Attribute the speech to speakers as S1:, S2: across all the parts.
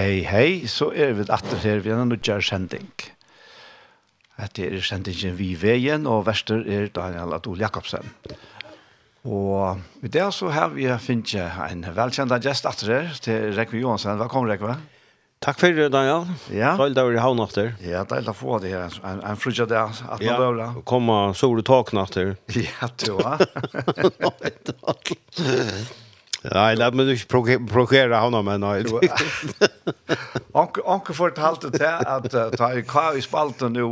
S1: Hei, hei, så er vi atter her ved en nødgjør sending. Dette er sendingen vi veien, og verster er Daniel Adol Jakobsen. Og i det så har vi finnet en velkjent gjest atter her til Rekve Johansen. Velkommen, Rekve.
S2: Takk for det, Daniel.
S1: Ja.
S2: Deilig da vi ha havnet etter.
S1: Ja, deilig å få det her. En, en frutja der, at man
S2: ja.
S1: døvla.
S2: Ja, komme sol og taken etter.
S1: Ja, du, va?
S2: Nå, Nej, låt mig inte prokere honom men nej.
S1: Anke Anke fortalte det att ta i kvar i spalten nu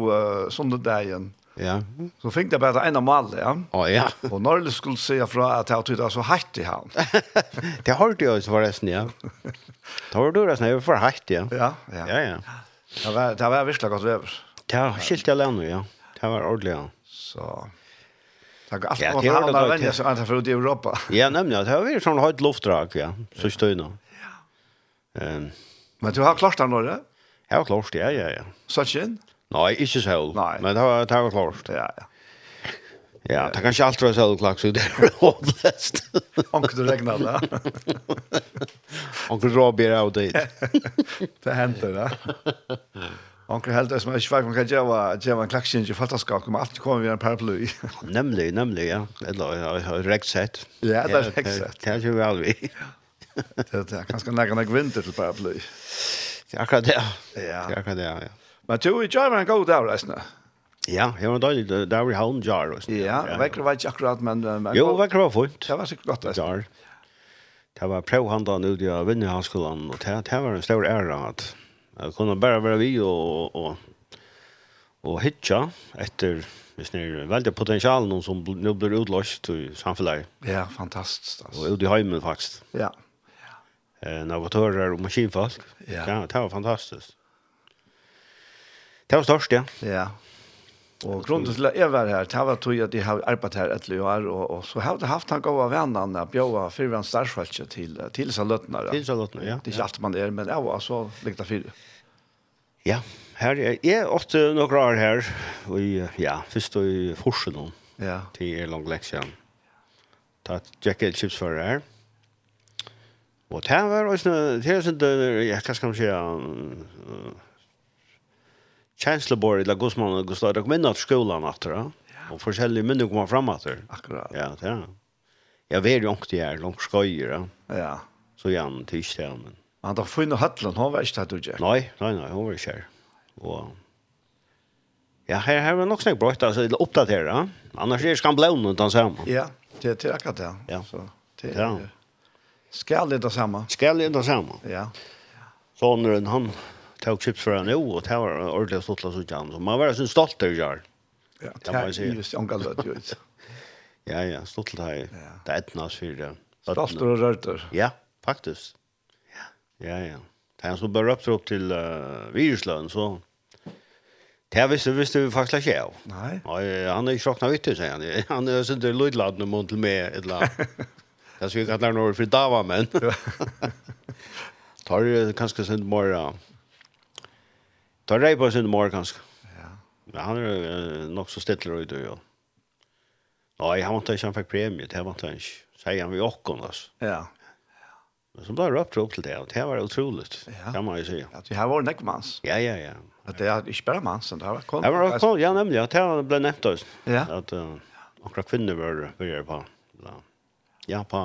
S1: söndagen.
S2: Ja.
S1: Så fick det bara en av mål, ja.
S2: Ja, ja.
S1: Och Norrle skulle säga fra att han tyckte så hatt i han.
S2: det har du ju så förresten, ja. har du det snäv för hatt, ja.
S1: Ja, ja.
S2: Ja, ja.
S1: Det var det var visst gott
S2: Det har skilt jag lär ja. Det var ordentligt, ja.
S1: Så.
S2: Tack
S1: allt
S2: var
S1: han har vänner så att för i Europa.
S2: Ja, nemlig, det har vært sånn høyt luftdrag ja. Så stöna. Ja.
S1: Men du har klart det
S2: då? Ja, klart ja, ja, ja.
S1: Så
S2: schön. Nej, inte så.
S1: Nej.
S2: Men det har det har klart.
S1: Ja, ja.
S2: Ja, det kan ikke allt være så klart så det er hopplöst.
S1: Onkel du regnar det,
S2: Onkel Robbie är out dit.
S1: Det händer, va? Onkel helt det som jag svär man kan göra att göra en klaxin i fattaskap kommer alltid komma vi en paraply.
S2: Nämligen, nämligen ja. Eller rätt sätt.
S1: Ja, det är rätt sätt.
S2: Det är ju väl vi.
S1: Det är ganska nära när vinter till paraply.
S2: Ja, kan det.
S1: Ja.
S2: Ja, kan det. Ja.
S1: Men du vi gör en god där resten.
S2: Ja, jag var dålig där vi har en jar och
S1: Ja, verkligen var jag akkurat men
S2: Jo, verkligen var fint.
S1: Det var så gott.
S2: Jar. Det var provhandlaren ute i Vinnehavskolan och det var en stor ära att Jag kunde bara vara vi och och och hitcha efter Hvis det er veldig potensial noen som nå blir utlåst i samfunnet.
S1: Ja, fantastisk. Altså.
S2: Og ut i heimen, faktisk.
S1: Ja. ja.
S2: Eh, navigatører og maskinfolk.
S1: Ja.
S2: ja. Det var fantastisk. Det var størst, ja.
S1: Ja. Och grunden till att jag var här, det var tog att jag har arbetat här ett år och, och så har jag haft han goda vänner att bjöda fyra starfallet till, till
S2: salötnare. Till salötnare, ja.
S1: Det är inte allt man är, men jag var så lite fyra.
S2: Ja, här är jag åtta några år här och ja, först då i Forsen
S1: Ja.
S2: Till er lång läxan. Ta ett jacket chips för det här. Och det här var också, det här är inte, jag ska säga, Chancellorborg eller Gusman och Gustav de kommer till skolan att ja. Och forskjellige minne kommer fram att.
S1: Akkurat.
S2: Ja, det ja. Jag vet ju inte jag långt skojer. Ja.
S1: ja.
S2: Så jag tyst där men.
S1: Han då får ju hallen, han vet inte att
S2: du. Nej, nej nej, hon vill share. Och Ja, här har vi nog snäggt bra alltså uppdatera. Annars är det skamblån utan så.
S1: Ja, det det akkurat det.
S2: Ja.
S1: Så det
S2: Ja.
S1: Skal det samma.
S2: Skal det samma.
S1: Ja.
S2: Sonren han tog chips för nu och det var ordentligt stort så jam så man var så stolt där jag.
S1: Ja,
S2: det var
S1: ju just angalat ju.
S2: Ja, ja, stolt
S1: där.
S2: Det är nås för det.
S1: Stolt och rörter.
S2: Ja, faktiskt. Ja. Ja, ja. Det är så bara upp upp till uh, Viruslön så Det här visste, visste vi faktiskt inte av.
S1: Nej.
S2: Ja, han är ju tjockna vitt, säger han. Han är sånt där lydladen och mån till mig ett land. Jag skulle kalla honom för dava, men. Tar ju kanske sånt bara Ta rei på sin mor kanskje.
S1: Ja.
S2: Men han er uh, nok så stettler ut og jo. Nei, han vant ikke han fikk premie, det vant han ikke. Sier han vi åkken, altså.
S1: Ja.
S2: Men så ble det opp til det, og det var utroligt,
S1: ja.
S2: kan man jo si.
S1: Ja, det her var nekmans.
S2: Ja, ja, ja.
S1: At det er ikke bare mansen, det var kong.
S2: Det var kong, ja, nemlig, at det ble nevnt oss.
S1: Ja.
S2: At uh, akkurat kvinner var det på, ja, på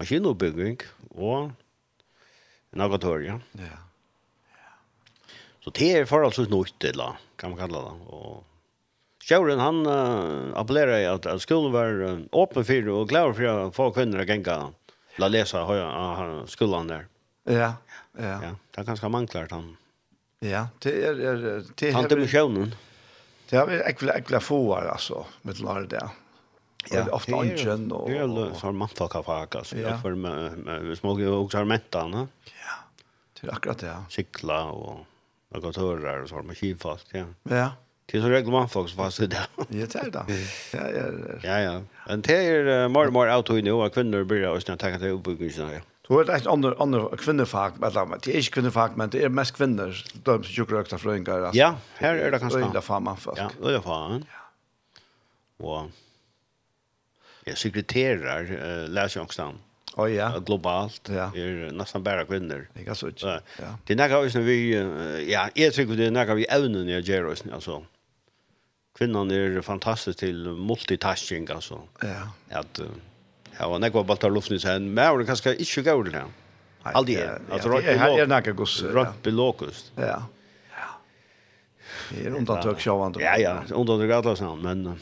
S2: maskinoppbygging og en Ja.
S1: Ja.
S2: Så det är förhållsvis nytt eller kan man kalla det. Og Sjøren han uh, appellerer i at, at skolen var uh, öppen för och klar för att få kvinner å gänga la läsa uh, skolan der.
S1: Ja,
S2: ja.
S1: Ja,
S2: det er ganske manklart han.
S1: Ja, det är er, det är
S2: han
S1: till
S2: missionen.
S1: Det har vi ekla ekla fåar alltså med lär det. Ja,
S2: er-
S1: ofta angen och
S2: det er jo så har man tar kaffe alltså
S1: ja.
S2: For med, med jo også har va? Ja.
S1: Det är akkurat det. Ja.
S2: Cykla och lokatörer och så har man kivfast, ja.
S1: Ja.
S2: Det är så regler man som fast det där.
S1: Ja, det är det. Ja, ja.
S2: Ja, ja. Men det är mer och mer auto nu och kvinnor börjar och snart ta det uppbyggnaden.
S1: Så det är ett annat annat kvinnofag med dem. Det är inte kvinnofag men det är mest kvinnor de som jukar ökta flöingar.
S2: Ja, her er det
S1: kanske.
S2: Det är
S1: fan man folk.
S2: Ja, det är fan. Ja. Och Ja, sekreterare läser
S1: jag också. Oh, ja.
S2: globalt
S1: ja.
S2: er nästan bara kvinnor.
S1: Det är så ut. Ja.
S2: Det näka vi vi ja, jeg tror det näka vi ävnen i oss, alltså. Kvinnan är fantastisk till multitasking alltså.
S1: Ja.
S2: Att ja, og nekva bara ta luften seg, men det kanske inte går det.
S1: Aldrig.
S2: Alltså
S1: det är några gus.
S2: Rakt belokust.
S1: Ja. Det är undantag sjövande.
S2: Ja, ja, undantag alla sån, men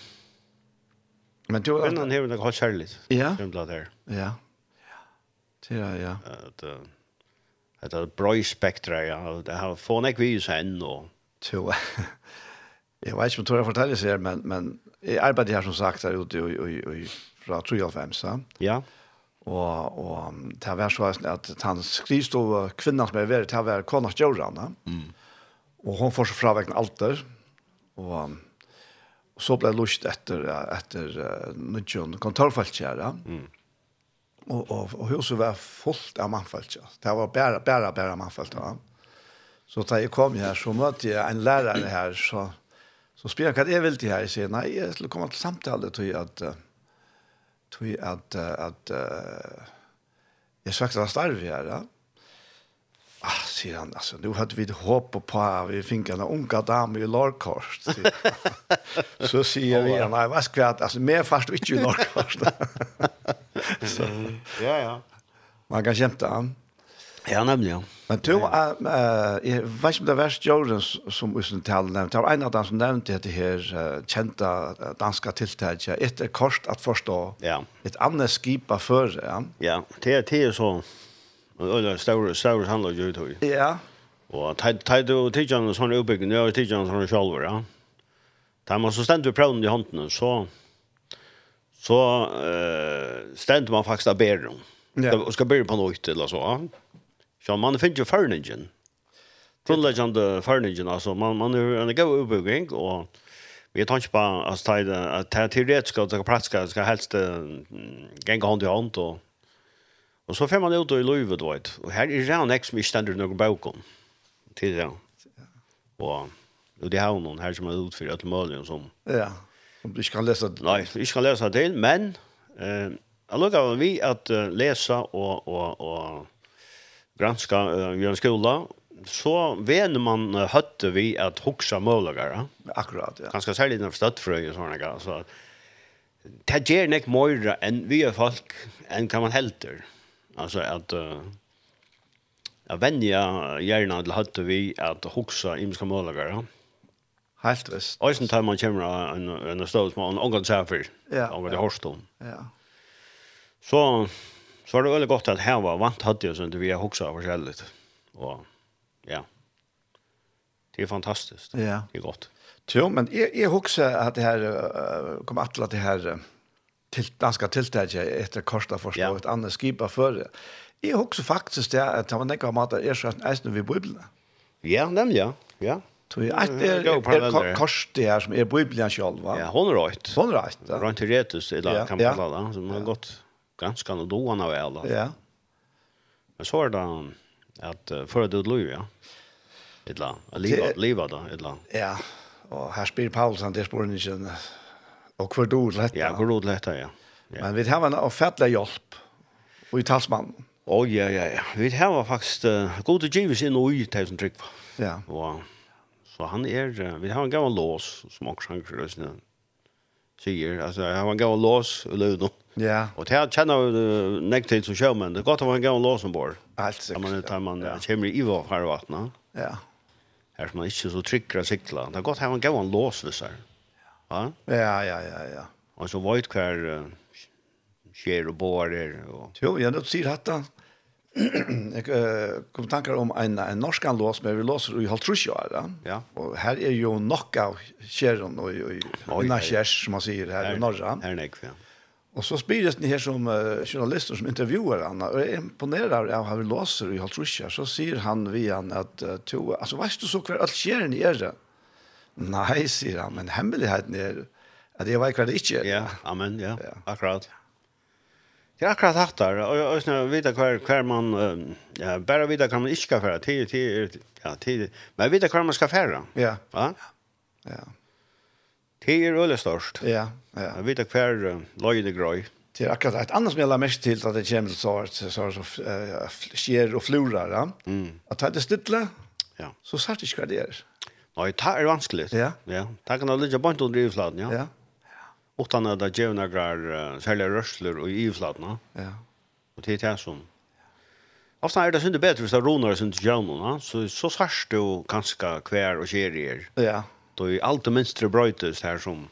S1: Men du...
S2: Kvinnan har något särskilt.
S1: Ja. Ja. Sera, ja.
S2: Att att det brøy spektra, ja. Det har få fått en kvis än och
S1: så. Jag vet inte om jag fortäller sig, men, men jag arbetar här som sagt här ute i, i, i, fra 3.5, så.
S2: Ja.
S1: Og, og det har vært så at han skrivst og kvinnan som er vært, det har vært Konas Joran, Mm. Og hon får så fravekken alter, og så ble jeg lust etter, etter uh, Nudjon kontorfaltkjæra. Mm og, og, og huset var fullt av mannfalt. Det var bare, bare, bare mannfalt. Ja. Så da jeg kom her, så møtte jeg en lærare her, så, så spør jeg hva jeg vil til her. Jeg sier, nei, jeg skulle komme til samtale til at, til at, at, uh, jeg søkte av starve her, ja. Ah, sier han, altså, nu hadde vi håp på at vi fikk en unga dame i lårkors. så sier vi, nei, hva skal jeg, altså, mer fast ikke i lårkors.
S2: ja, ja.
S1: Man kan kjempe han.
S2: Ja, nemlig, ja.
S1: Men du, uh, jeg vet ikke om det er verst Jordan som vi Usen Tal nevnt. Det var en av dem som nevnte det her uh, kända danska tiltaket. Et er kort at forstå.
S2: Ja.
S1: Ett annat skipa før, Ja,
S2: ja det, det är så. Och det är större, större handlar ju ut.
S1: Ja.
S2: Og det du tidigare en sån uppbyggning, jag har tidigare en. Ja. Det är man som ständer på prövning i hånden så så eh ständ man faktiskt av bedre.
S1: Ja.
S2: Og ska börja på något eller så. Så man finns ju förningen. Grunnleggende förningen alltså man man er en god uppbyggning och vi tar ikke på att ta det og det er och det ska helst gänga hand i hand och og så får man ut i livet vet och här är det en ex mycket standard noen bøkken. till det. Och og det har någon här som är utför att möjligen som.
S1: Ja. Om du ikke kan lese det?
S2: Nei, ikke kan lese det, men eh, jeg lukker vi at uh, lese og, og, og granska uh, Jørgen Skola, så vener man uh, høtte vi at hoksa målagere.
S1: Akkurat, ja.
S2: Ganske særlig når støttfrøy og sånne, så det gjør nek møyre enn vi er folk, enn kan man helter. Altså at... Uh, Jeg venner gjerne til høtte vi at hoksa imska målagere.
S1: Ja Helt visst.
S2: Og sånn tar man kommer en en stol som man omgått seg for,
S1: Ja.
S2: i
S1: det
S2: horstom.
S1: Ja.
S2: Så så var det veldig godt at här var vant hade jag så vi har huxat forskjellig. Og Och ja. Det är fantastiskt.
S1: Ja.
S2: Det är godt.
S1: Jo, men jeg, jeg huxar att det här kom att att her, uh, til, danska tiltaket efter korset forstå,
S2: ja.
S1: ett annat skipa för. Jeg huxar faktiskt det att han nekar mat er så eisen vi bibeln.
S2: Ja, nämligen. Ja.
S1: Tog ett är er kors det her som er bibelen selv va.
S2: Ja, hon är
S1: rätt. Hon är
S2: rätt. Runt Teretus eller kan man kalla det som har gått ganske nog doan av alle.
S1: Ja.
S2: Men så er det att för det lov ja. Eller
S1: leva
S2: leva då eller.
S1: Ja. Och här spelar Paulsen det spør han ikke. Og för då lett
S2: Ja, hvor då lätt ja.
S1: Men vi har en offentlig hjelp. Og i talsmannen.
S2: Å, ja, ja, ja. Vi har faktisk uh, gode givis inn og i tusen trygg.
S1: Ja.
S2: Og Så han är, vi har en gammal lås som också han krösnar sier. Altså, han har en en lås og løvd
S1: Ja.
S2: Og til jeg kjenner uh, nektet som sjømenn, det er godt at ha en en lås ombord.
S1: Helt sikkert.
S2: Man, tar man
S1: ja.
S2: kommer i var farvattnet.
S1: Ja.
S2: Her som man ikke så trykker av sikla. Det er godt at ha en en lås hvis her. Ja?
S1: Ja, ja, ja, ja.
S2: Og så vet hver uh, skjer og bårer. Og...
S1: Jo, ja, det sier hatt han. jeg uh, kom tankar om en, en norsk lås, men vi låser i halvtrusjåret. Ja. Og her er jo nok av kjæren og, og, og innakjærs, som man sier, her, her i Norra.
S2: Her nek, ja.
S1: Og så spyrer ni her som uh, journalister, som intervjuer han, og jeg imponerer av hva vi låser i halvtrusjåret, så sier han via han at, uh, to, altså, veist du så hver alt kjæren er det? Nei, sier han, men hemmeligheten er at jeg vet hva det ikke er.
S2: Ja, amen, ja,
S1: ja.
S2: akkurat. Ja. Det är akkurat hatt där. Och jag snarare vita kvar kvar man ja, bara vita kan man inte ska färra till till ja, till men vita kvar man ska färra.
S1: Ja.
S2: Va?
S1: Ja.
S2: Det är öle störst.
S1: Ja, ja.
S2: Jag vita kvar lojde groj.
S1: Det är akkurat ett annat som jag lär mest till att det kommer så så så sker och florar, ja.
S2: Mm.
S1: Att det stilla.
S2: Ja.
S1: Så sagt det ska det är.
S2: Nej, det är vanskligt.
S1: Ja.
S2: Ja. Det kan det ligga bort under i ja.
S1: Ja
S2: utan att det ger några särliga rörsler och ivflatna.
S1: Ja.
S2: Och det är det som Ofta är det synd bättre hvis det roner synd jaunona, så så sarst du ganske kvær och kjerier.
S1: Ja.
S2: Då är allt det minst bröjtes här som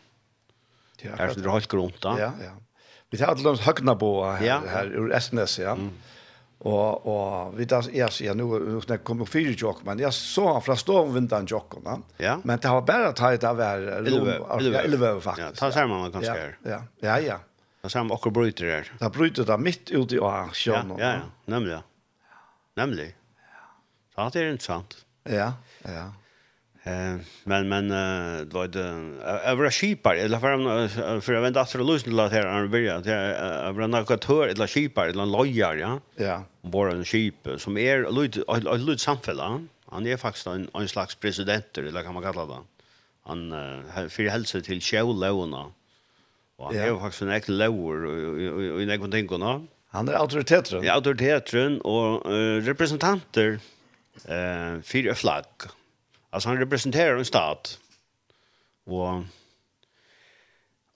S1: Ja.
S2: Här som det har helt grunt
S1: Ja, ja. Vi tar alldeles högna på här,
S2: ja.
S1: här ur SNS, ja. Mm. Og, og vi da, jeg sier, nå, nå kommer fire tjokk, men jeg så han fra stovvindan tjokken, ja. men det var bare tatt det var
S2: elve,
S1: faktisk.
S2: Ja, ta sammen man
S1: kanskje
S2: her.
S1: Ja, ja, ja.
S2: Ta sammen akkur bryter her.
S1: Da bryter det midt ut i sjøen.
S2: Ja, ja, ja, nemlig, ja. Så det er interessant.
S1: Ja, ja.
S2: Eh men men det var det över skipar eller för för jag vet att lösa det där här och börja att jag över en eller skipar eller lojar ja.
S1: Ja.
S2: Bara en skip som är lite lite samfälla. Han är faktiskt en en slags president eller kan man kalla det. Han för hälsa till Sjölauna. Och han är faktiskt en äkta lower och en ting då.
S1: Han är autoriteten.
S2: Ja, autoriteten och representanter eh för flagg Alltså han representerar en stat. Och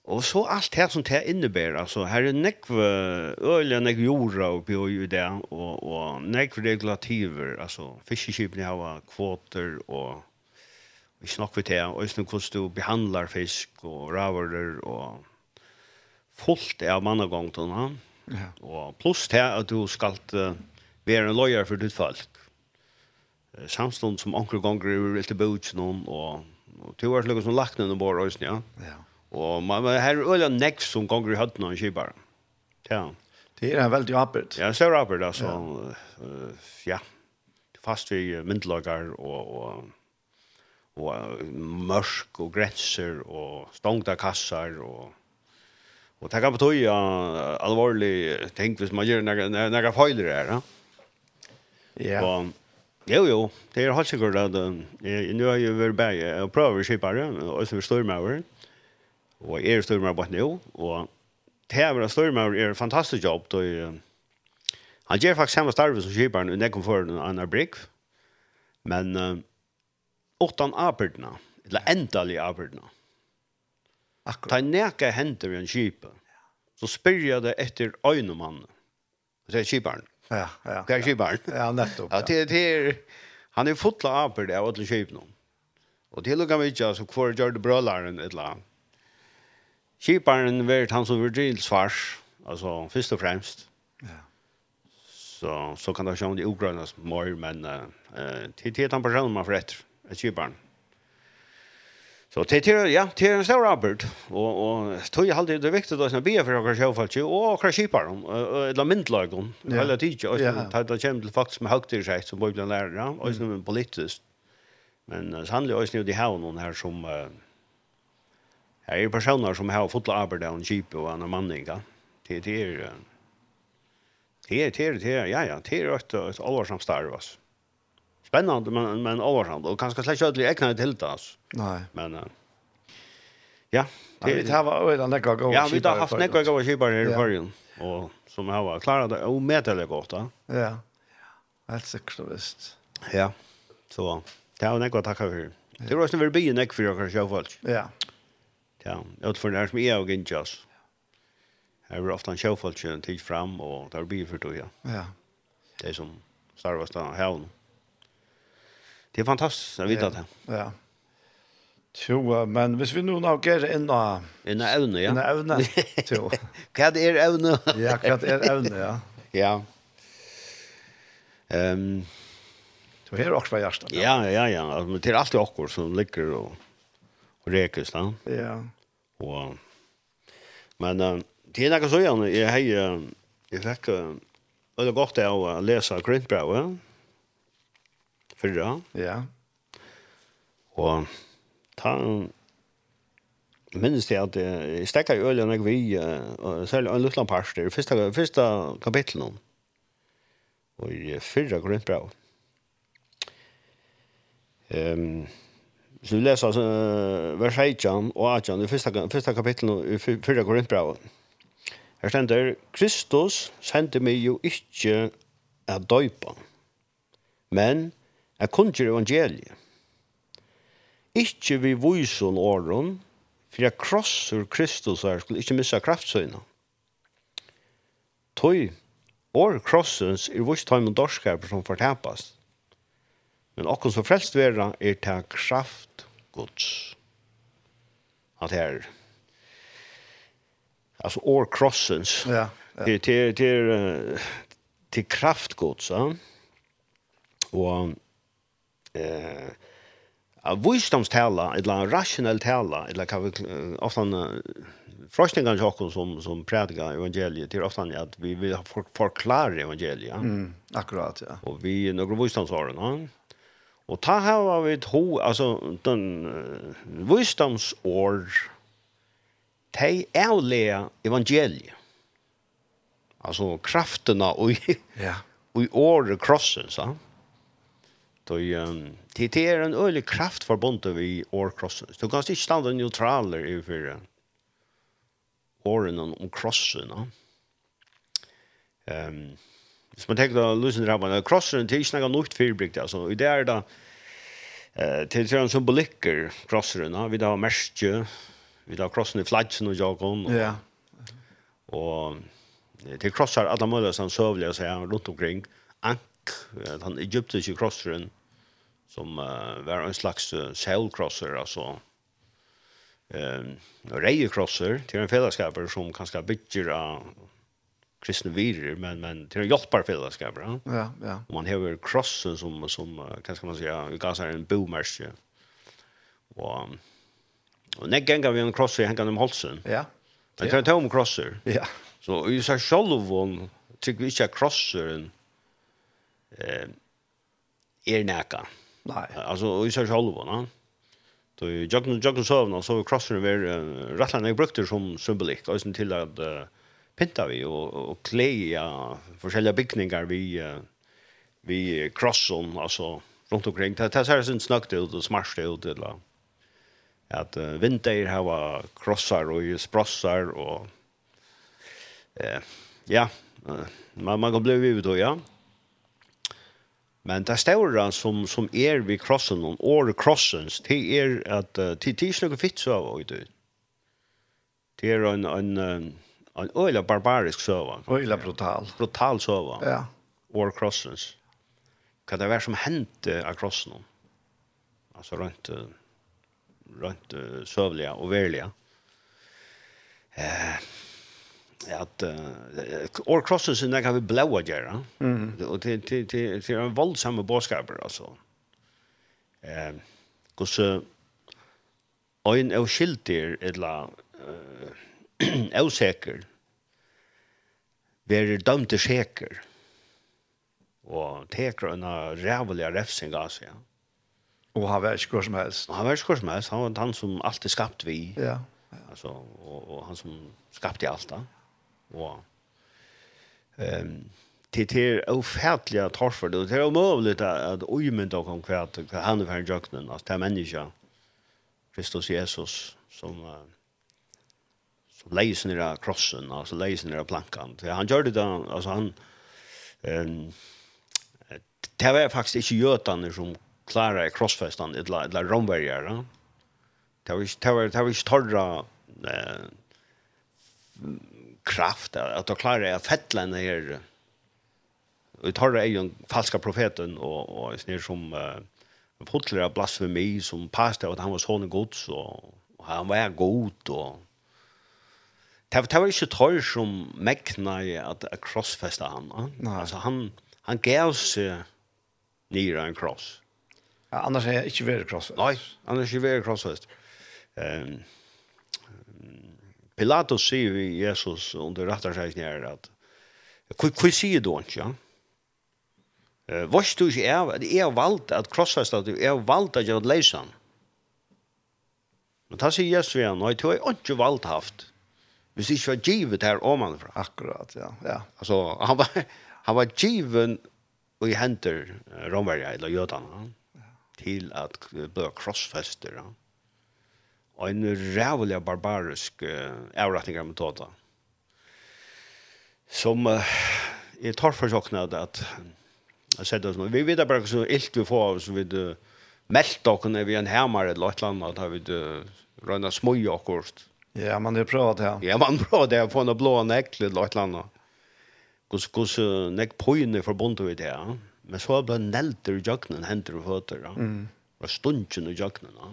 S2: Och så allt det som det innebär alltså här är nekv öliga nekv jorda och på ju det och och nekv regulativer alltså fiskeskipen har kvoter och vi snackar vi det och sen hur du behandlar fisk och råvaror och fullt av mannagång då va.
S1: Ja.
S2: Och plus det att du skall vara en lojal för ditt folk samstånd som anker gonger i vill til bøtjen og og to år slik som lagt noen bor også, ja.
S1: ja.
S2: Og man, man her er øyla nekk som gonger i høttene og kjibar. Ja.
S1: Det er veldig apert.
S2: Ja, det er arbeid, altså. Ja. Uh, ja. Fast vi myndelager og, og, og mørk og grenser og stångta kassar og Og det kan betøye alvorlig ting hvis man gjør noen feiler her. Ja. Og, Jo, jo. Det er helt sikkert at uh, nå har jeg vært bare og prøver skipere, og så er stormøver. Og jeg er stormøver bare nå, og det her med stormøver er en fantastisk jobb. Og, uh, han gjør faktisk samme starve som skiperen, og det kom for en annen brygg. Men uh, åttan arbeidene, eller endelig arbeidene,
S1: Akkurat.
S2: Ta neka henter i en kipa, så spyrir jeg det etter øynemannen, det er kjiparen.
S1: Ja, ja.
S2: Det er barn.
S1: Ja, nettopp.
S2: Ja, det det han är fotla av på det av alle köper Og Och det vi ikke, så kvar gjør det bra et ett la. Skiparen vet han som Virgil svars, alltså först och främst.
S1: Ja.
S2: Så så kan det sjön det ugrønnes mer men eh til, til han personen man för rätt ett skiparen. Så det är ja, det är en stor arbeid. och och tror jag alltid det är viktigt att snabbt be för några sjöfallt och några skipar om eller
S1: myndlagen
S2: eller tiden. och det det kommer till faktiskt med högt sig som borde lära och som en politisk. Men så handlar det nu det här någon här som här är personer som har fått arbete och skip och andra manningar. Det är det är det är det ja ja, det är ett allvarsamt starvas spännande men men allvarsamt och kanske släppa ödlig ägna till det alltså.
S1: Nej.
S2: Men uh, ja,
S1: det
S2: det
S1: var väl en läcker gåva.
S2: Ja, vi har haft läcker gåva skipar här i början och som har varit klara det omätligt gott, va?
S1: Ja. Helt säkert visst.
S2: Ja. Så det har något att tacka för. Det var snarare byen näck för jag kanske jag folk.
S1: Ja.
S2: Ja, jag tror det är som är och inte just. Jag vill ofta en showfolk tid fram och där blir för då ja.
S1: Ja.
S2: Det är som Star Wars där här. Det är fantastiskt att
S1: veta
S2: det.
S1: Ja. Jo, men hvis vi nu nager inna...
S2: En evne, ja.
S1: Inna evne, jo.
S2: hva er evne?
S1: ja, hva er evne, ja.
S2: Ja.
S1: Um, du er også fra hjertet.
S2: Ja, ja, ja. ja. Men det er alltid akkur som ligger og, og rekes, da.
S1: Ja.
S2: Og, men uh, det er ikke så gjerne. Jeg, jeg, jeg fikk uh, veldig godt av å lese Grintbrauet. Ja fyrra.
S1: Ja.
S2: Og ta minnes det at jeg stekker i ølen jeg vi, og særlig en liten parst, det første, første kapitlet om, og i fyrra grunnbrau. Ehm så vi leser altså, vers 18 og 18, det første, første kapitlet i fyrra grunnbrau. Her stender, Kristus sendte meg jo ikke at døypa, men Jeg kunnskjer evangeliet. Ikke vi vysen åren, for jeg krosser Kristus her, skulle ikke missa kraftsøyna. Tøy, år krossens er vurs tøym og dorskaper som fortapast. Men okkur som frelst vera er ta kraft gods. At her, altså år krossens,
S1: ja, ja.
S2: til, til, til, til kraft gods, ja? og eh av visdomstala eller rationell tala eller kan vi ofta forskningen jag som som predikar evangeliet till ofta att vi vill förklara evangeliet.
S1: Mm, akkurat ja.
S2: Och vi några visdomsord, va? Och ta här har vi ett alltså den uh, visdomsord tej ärliga evangeliet. Alltså krafterna och
S1: ja.
S2: Och i år krossen så. Då um, det är en ölig kraft förbundet vi år krossen. Du kan inte stanna neutraler i för åren om krossen. Ehm Hvis man tenker då lösen Rabban, krossen til ikke noe nytt fyrbrikt, altså, i det er da, eh, til det er en symbolikker krosseren, vi da har märke vi da har krossen i fladsen og jagon, og,
S1: ja.
S2: og til krossar alle mulige som søvlige, så er rundt omkring, anker, den egyptiske crosseren som uh, var en slags uh, sailcrosser, altså um, reiecrosser til en fellesskaper som kanskje bygger av kristne virer, men, men til en hjelpbar fellesskaper. Ja,
S1: ja.
S2: Og man har krossen som, som uh, kan skal man si, vi gav seg en bomerskje. Og, og nek ganger vi en crosser hengende om halsen.
S1: Ja.
S2: Men kan er en tom crosser.
S1: Ja.
S2: Så i seg selv, tykker vi ikke crosseren, eh är näka.
S1: Nej.
S2: Alltså i så själva, va? Då jag nu jag så avna så crossar vi rattlarna jag brukte som symbolik och sen till att pinta vi och och kleja olika byggningar vi vi crosson alltså runt omkring. Det här ser sen snökt ut och smasht ut eller att uh, vinter har var krossar och sprossar och eh ja man man går blev ut då ja Men det stora som som är vid krossen och or crossens det är att uh, till är något fitt så av det. Det är en en en öle barbarisk så
S1: Öla brutal.
S2: Brutal så
S1: Ja.
S2: Or crossens. Kan det vara som hänt av krossen? Alltså runt runt sövliga och verliga. Eh att or crosses in kan vi blåa göra. Mm. Och det det det är en våldsam boskaper alltså. Ehm kos ein av skiltir ella eh osäker. Ver dömt til säker. Och teker en rævelig refsing alltså.
S1: Ja. Och han var skor som helst.
S2: Han var skor som helst. Han var han som alltid skapt vi.
S1: Ja.
S2: Alltså och, och han som skapte allt. Ja og ehm till till ofärdliga torfer det är omöjligt att omynda och konkret han är för en jöknen att det är människa Kristus Jesus som uh, som läser ner krossen alltså läser ner plankan så han gjorde det alltså han ehm det var faktiskt inte jötarna som klara krossfästan eller eller rombergare det var det var det var torra eh kraft, att du klarer jeg fettla her, och vi tar det en falska profeten, och och snir som uh, fotler blasfemi, som pastor, att han var sån god så han var god, och det, det var ikke tøy som mekna i at jeg han.
S1: Nei.
S2: Altså, han, han gav seg nere en kross.
S1: Ja, annars er jeg ikke veldig krossfest.
S2: Nei, annars er jeg ikke veldig krossfest. Um, Pilatus sier vi Jesus under rattarsäkning her at hva sier du ikke, ja? Uh, Vars du ikke er, det er valgt at krossast at du er valgt at jeg leisan. Men da sier Jesus vi han, og jeg tror jeg ikke valgt haft. Hvis det ikke var givet her omanfra.
S1: Akkurat, ja. ja.
S2: Altså, han var, han var given og i henter romverja eller jødana til at bli krossfester. Ja og en rævlig barbarisk uh, avretning av metoder. Som uh, jeg tar for sjokna at, at jeg sett oss nå. Vi vet bare så ilt vi får så vi uh, meldt dere vi en hemmer eller et eller annet, at vi uh, røyna smøy akkurat.
S1: Ja, man har prøvd det. Ja,
S2: ja, man har prøvd det, få en blå nekkel eller et eller annet. Hvordan, hvordan nek poene forbundet vi det, ja. Men så er ble nelter i jøkkenen, henter og føtter, ja. Mm. Og stundtjen i jøkkenen, ja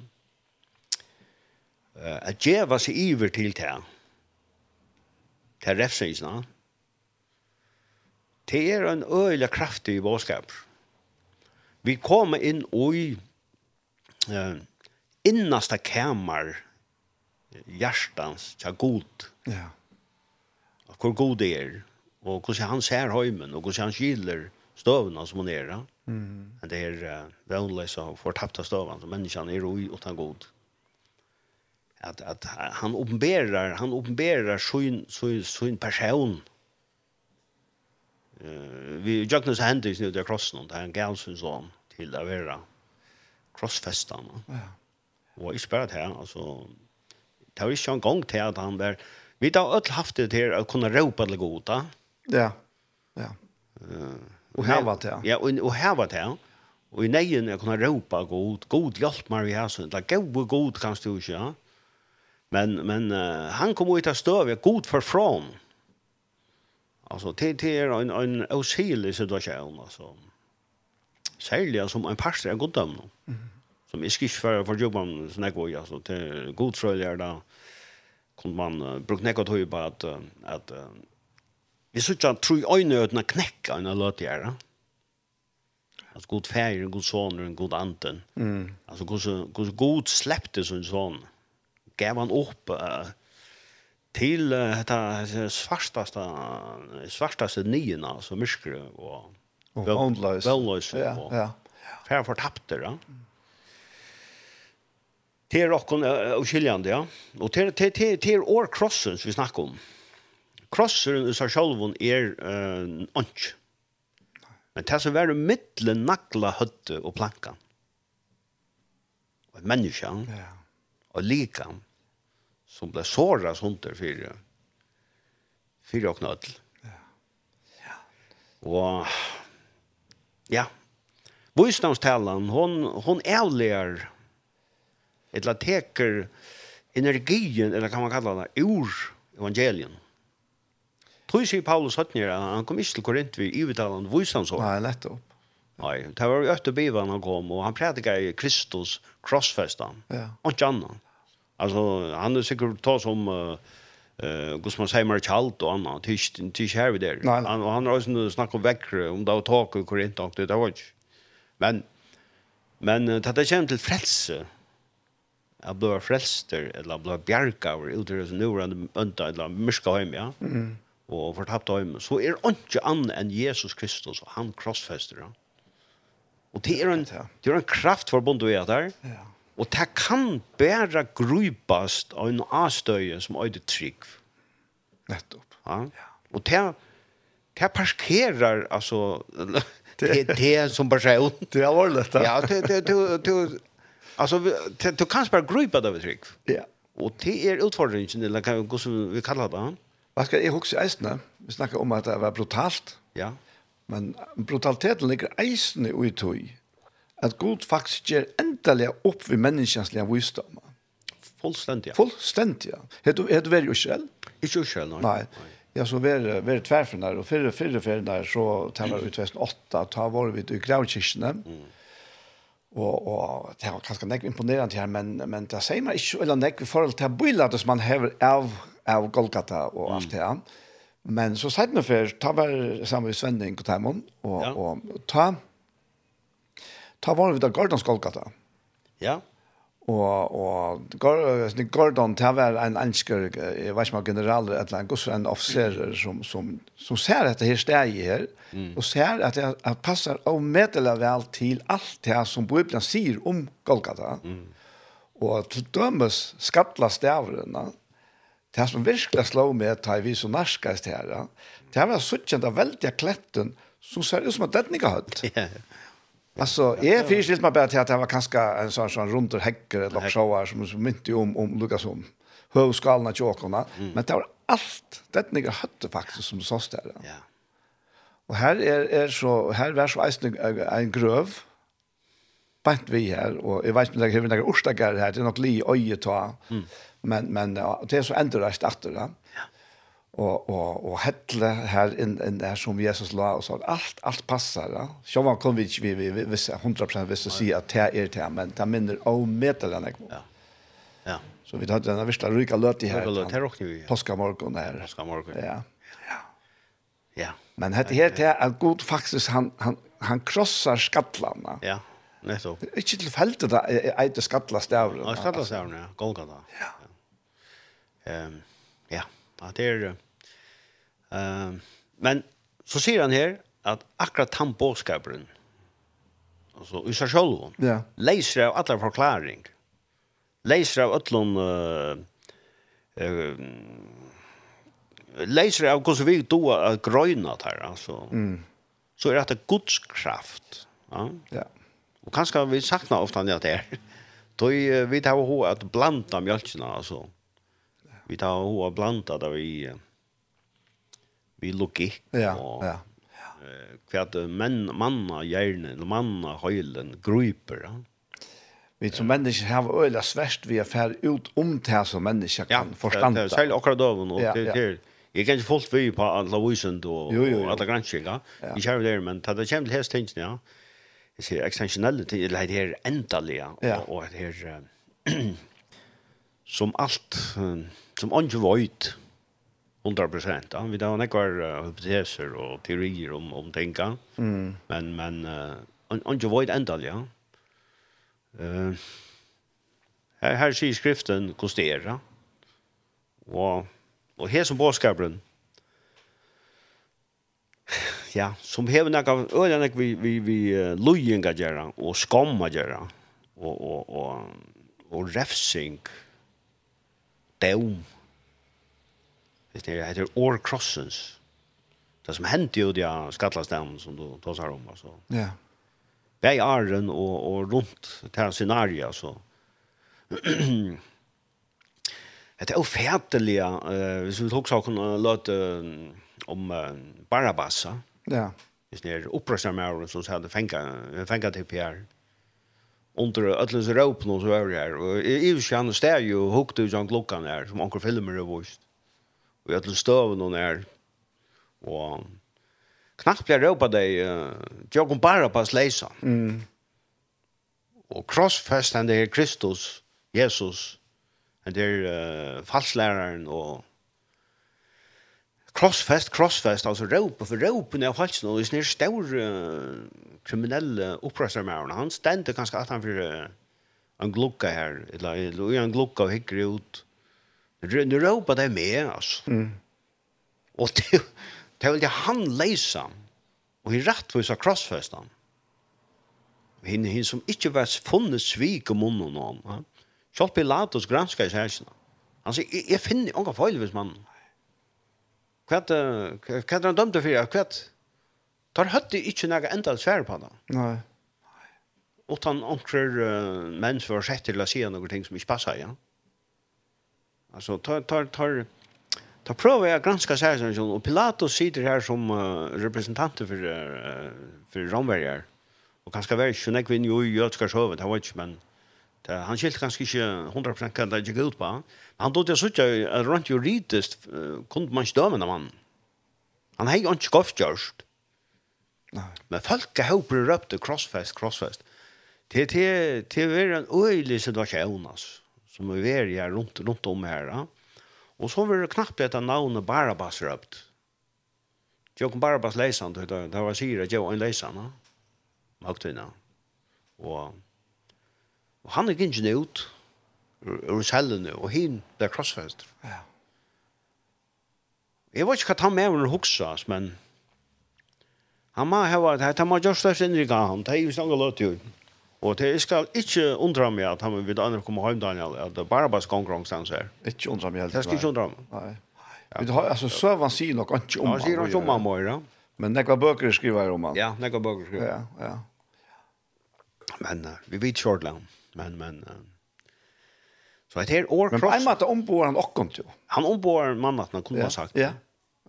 S2: at djeva seg iver til det, til refsingsna. det er en øyla kraftig bådskap. Vi kommer inn i uh, innasta kæmar hjertans tja god.
S1: Ja.
S2: Hvor god det er, og hvordan han ser høymen, og hvordan han skiller støvna som han er.
S1: Mm.
S2: Det er uh, vannløse og fortapta støvna som menneskene er ui utan god att at han uppenbarar han uppenbarar sin sin sin person. Eh uh, vi så Hendricks nu där krossen och han Galsons son till där vara crossfestan.
S1: Ja.
S2: Och jag spelat här alltså det har ju schon gång till att han där vi har öll haft det här att kunna ropa det goda.
S1: Ja. Ja. Eh och här var det. Ja,
S2: och och här var det. Och i nejen jag kunna ropa god god hjälp mig här så där god god kan du ju ja. Men, men uh, han kom ut av støvet god for från. Alltså till till en en oselig situation alltså. Sälja som en pastor är god dom. Mm. Som är skiss för för jobban såna går alltså till god tröjlar där kom man uh, brukt nekot tøy på att uh, att uh, vi så tjän tror i nödna knäcka en låt göra. Alltså god färger, god son och en god anten.
S1: Mm.
S2: Alltså god så god släppte sån son. Mm gav han upp uh, till uh, det svartaste svartaste nyen alltså myskre og
S1: vondløs
S2: Våndløs.
S1: Ja, ja.
S2: Fær fortapte, ja. Det er okkon og skiljande, ja. Og det er til år krossen som vi snakker om. Krossen i seg selv er ånds. Men det som er mittle nakla høtte og planka. Og et menneske.
S1: Ja.
S2: Og likan som ble såret hunder for for og knødel. Ja. ja. Og ja, Bostadstalen, hon, hon ærligere eller teker energien, eller kan man kalla det, ur evangelien. Tror ikke Paulus Høtner, han kom ikke til Korint vid ivetalen Voistansår.
S1: Nei, nettopp.
S2: Nei, det var jo økt og bivan han kom, og han prædika i Kristus krossfestan,
S1: ja.
S2: og ikke annan. Alltså han är säkert ta som uh, eh uh, Gusman Seimer Chalt och annat tisch tisch här
S1: vid där.
S2: Han han har också snackat om väckre om det och tak och korint tak det var. Men men det där känns till frälse. Jag blev frälster eller blev bjärkar ut ur nu runt undan eller myska hem ja.
S1: Mm.
S2: Och fortapt hem så är inte annan än Jesus Kristus och han korsfäster. Ja? Och det är en det är en kraft förbund vi är där.
S1: Ja
S2: Og det kan bare grøypast av en avstøye som øyde trygg.
S1: Nettopp.
S2: Ja. Og det, det parkerer, altså, det, det som person.
S1: Det er vårt dette.
S2: Ja, det, det, det, det, altså, det, du kan bare grøypa det ved trygg.
S1: Ja.
S2: Og det er utfordringen, eller hva som vi kallar det.
S1: Hva skal jeg huske eisene? Vi snakker om at det var brutalt.
S2: Ja.
S1: Men brutaliteten ligger eisene i tog at Gud faktisk gjør endelig opp ved menneskenslige visdom. Fullstendig. Fullstendig. Er du, er du vært i Israel?
S2: Ikke i Israel, nei.
S1: Nei. Ja, så var det tverfinner, og fyrre, fyrre fyrre så tar vi ut väst åtta, ta var vi i gravkirkene, mm. og, og det var ganske nekk imponerende her, men, men det sier man ikke, eller nekk i forhold til biladet som man hever av, av Golgata og alt det her. Men så sier man før, ta var sammen med och og Taimon, og,
S2: ja.
S1: og ta, ta var vi da Gordon Skolkata.
S2: Ja.
S1: Og, og Gordon, det var en ansker, jeg vet ikke om general, eller en gosse, en officerer som, som, som ser att det her steg her, mm. og ser at det at passer og meddeler vel til alt det som Bibelen sier om Golgata. Mm. Og til dømes skattla stavrene, det som virkelig slår med at vi så norskast her, det var sånn at veldig kletten som ser ut som at det ikke har
S2: hørt. Yeah.
S1: Alltså är finns man bara till att det var kanske en sån sån runt och häcker eller shower som som inte om om Lukasson. Hövskalna tjockorna, men det var allt det ni hade faktiskt som sås där.
S2: Ja.
S1: Och här är är så här var så en en gröv bant vi här och jag vet inte hur några ostagar här det är något li öje ta. Mm. Men men det är så ändå rätt efter det og og og helle her inn inn der som Jesus la og så alt alt passar ja. Sjå man kom vi ikke vi vi vi 100% visst å si at det er det men det minner om metalen jeg.
S2: Ja. Ja.
S1: Så vi hade den värsta ryka löt i här.
S2: Löt här också ju.
S1: Morgon här.
S2: Påska morgon.
S1: Ja.
S2: Ja. Ja.
S1: Men hade här til en god faktisk han han han krossar skallarna.
S2: Ja.
S1: Netto. Inte till fältet där är det
S2: skallar stävlar. Ja, skallar stävlar. Golgata. Ja. Ehm Att det er... ehm uh, men så sier han her att akkurat han boskaparen alltså i seg selv,
S1: Ja.
S2: leiser av alla förklaring. leiser av öllum uh, uh, leiser av hvordan vi do att gröna där alltså. Mm. Så är det att Guds kraft. Ja.
S1: Ja.
S2: Och kanske vi saknar ofta det er. Då vi tar hur att blanda mjölkina, alltså. Mm vi tar ho hoa blanda där vi vi logik
S1: ja,
S2: og
S1: ja.
S2: Eh kvärt män manna hjernen eller manna høylen gruper. Ja.
S1: Vi som mennesker har øyla sverst vi er fer ut om det som mennesker kan ja,
S2: förstå. Ja, det är akkurat då
S1: och
S2: det det Jag kan inte fullt vi på alle vysund og,
S1: jo, jo,
S2: då alle alla ja. Vi kör där men ta det kommer til hest tingene, ja. Jeg sier ser ting, eller det er här
S1: ja.
S2: og, og det här som alt, allt som ikke vet 100 prosent. Ja. Vi har nekker uh, hypoteser og teorier om, om tinga.
S1: Mm.
S2: Men, men uh, ikke vet enda, ja. Uh, her, her sier skriften kostera. Og, og her som påskaperen, ja, som hever nekka, øyne nekka vi, vi, vi uh, lujinga gjerra, og skamma gjerra, og, og, og, og refsing, og døm. Hvis det heter Or Crossens. Det som hendte jo de skattlastene som du tar seg om. Altså.
S1: Ja.
S2: Det er æren og, og rundt til scenariet, altså. Det er jo fætelig, uh, hvis vi tok saken og løte om uh, Barabassa.
S1: Ja.
S2: Hvis det er opprørsnærmere som hadde at fengt til PR. Ja under öllens råpen och så över här. Och i och för sig är ju hukt ut John Glockan här som onkel filmer har vist. Och öllens stöven hon er. Och knappt blir råpa dig jag kom bara på.
S1: Mm.
S2: Och crossfest han det Kristus Jesus. Han det är uh, falsläraren och Crossfest, crossfest, alltså ropa för ropen av halsen det snär stor uh, kriminelle upprörsamärarna. Han stendte ganska att han för uh, en glukka här, eller en glukka och hikker ut. Nu ropa det med, altså.
S1: Mm.
S2: Och det, det vill det han läsa. Och i rättvisa crossfestan. Hinn, hinn som inte var funnet svik om munnen om. Kjolp Pilatus granskar i särskina. Han säger, jag finner inga feil hvis man Kvæt kvæt han dømte for kvæt. Tar høtte ikkje nega endal svær på det.
S1: Nei.
S2: Og han onkrur uh, mens var sett til å si noen ting som ikke passer, ja. Altså, tar, tar, tar, tar prøver jeg å granske særhetsnasjonen, og Pilatus sitter her som uh, representanter for, uh, for romverjer, og kanskje være ikke nekvinn jo i jødskar sovet, det var ikke, men Det, han skilte kanskje ikke 100% hva det gikk ut på. Men han tog til å sitte at rundt juridisk uh, kunne man ikke døme mannen. Han har ikke skofft
S1: gjørst.
S2: Men folk har høyper røpte crossfest, crossfest. Det er en øyelig situasjon, altså. Som vi er her rundt, rundt om her, ja. Og så var det knappt etter navnet Barabas røpt. Jeg kom Barabas leisan, det var sier at jeg var en leisan, ja. Magtina. Og Og han er gingen ut ur cellene, og hin der crossfest.
S1: Ja.
S2: Jeg vet ikke hva han med under hoksas, men han må ha vært her, han må gjøre det innrykk av han, det er jo snakket løt jo. Og det skal ikke undra meg at han vil andre komme hjem, Daniel, at det bare bare skal omkring stans her.
S1: Ikke undra meg helt.
S2: Det skal ikke undra meg.
S1: Nei. Ja. Har, altså, Søvan sier nok ikke om
S2: han. Han sier ikke om han, Moira.
S1: Men nekva bøker skriver om han.
S2: Ja, nekva bøker skriver.
S1: Ja, ja.
S2: Men uh, vi vet Shortland. Men, men... Så det här år kross...
S1: Men på en måte ombår han och kom.
S2: Han ombår mannen att man ha sagt.
S1: Ja,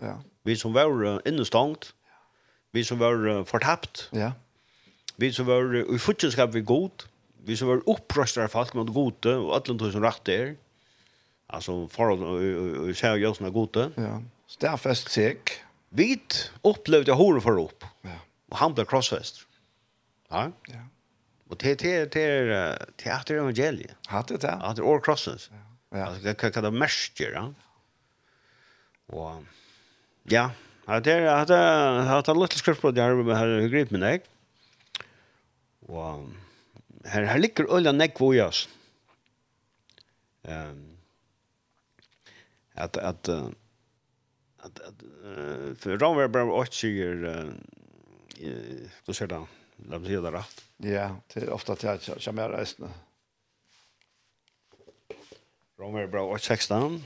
S1: ja.
S2: Vi som var innestångt, vi som var fortapt,
S1: ja.
S2: vi som var i futjenskap vi god, vi som var upprøstere folk mot gode, og alle tog som rett er. Altså, forhold og kjær og gjøsene gode.
S1: Ja, stærfest seg.
S2: Vi opplevde hore for opp,
S1: ja.
S2: og han ble krossfest. Ja,
S1: ja.
S2: Og det det det teater evangeliet.
S1: Hatte det?
S2: At det all crosses.
S1: Ja.
S2: Altså det kan det mäster, ja. Och ja, at det hade hade lite skrift på det med her grip med deg. Och här här ligger ulla näck hvor jas. Ehm att att att för Romer bare och sier eh hur ser det? la mig säga det rätt.
S1: Ja, det är ofta till att jag mer resten.
S2: Romer bra 16.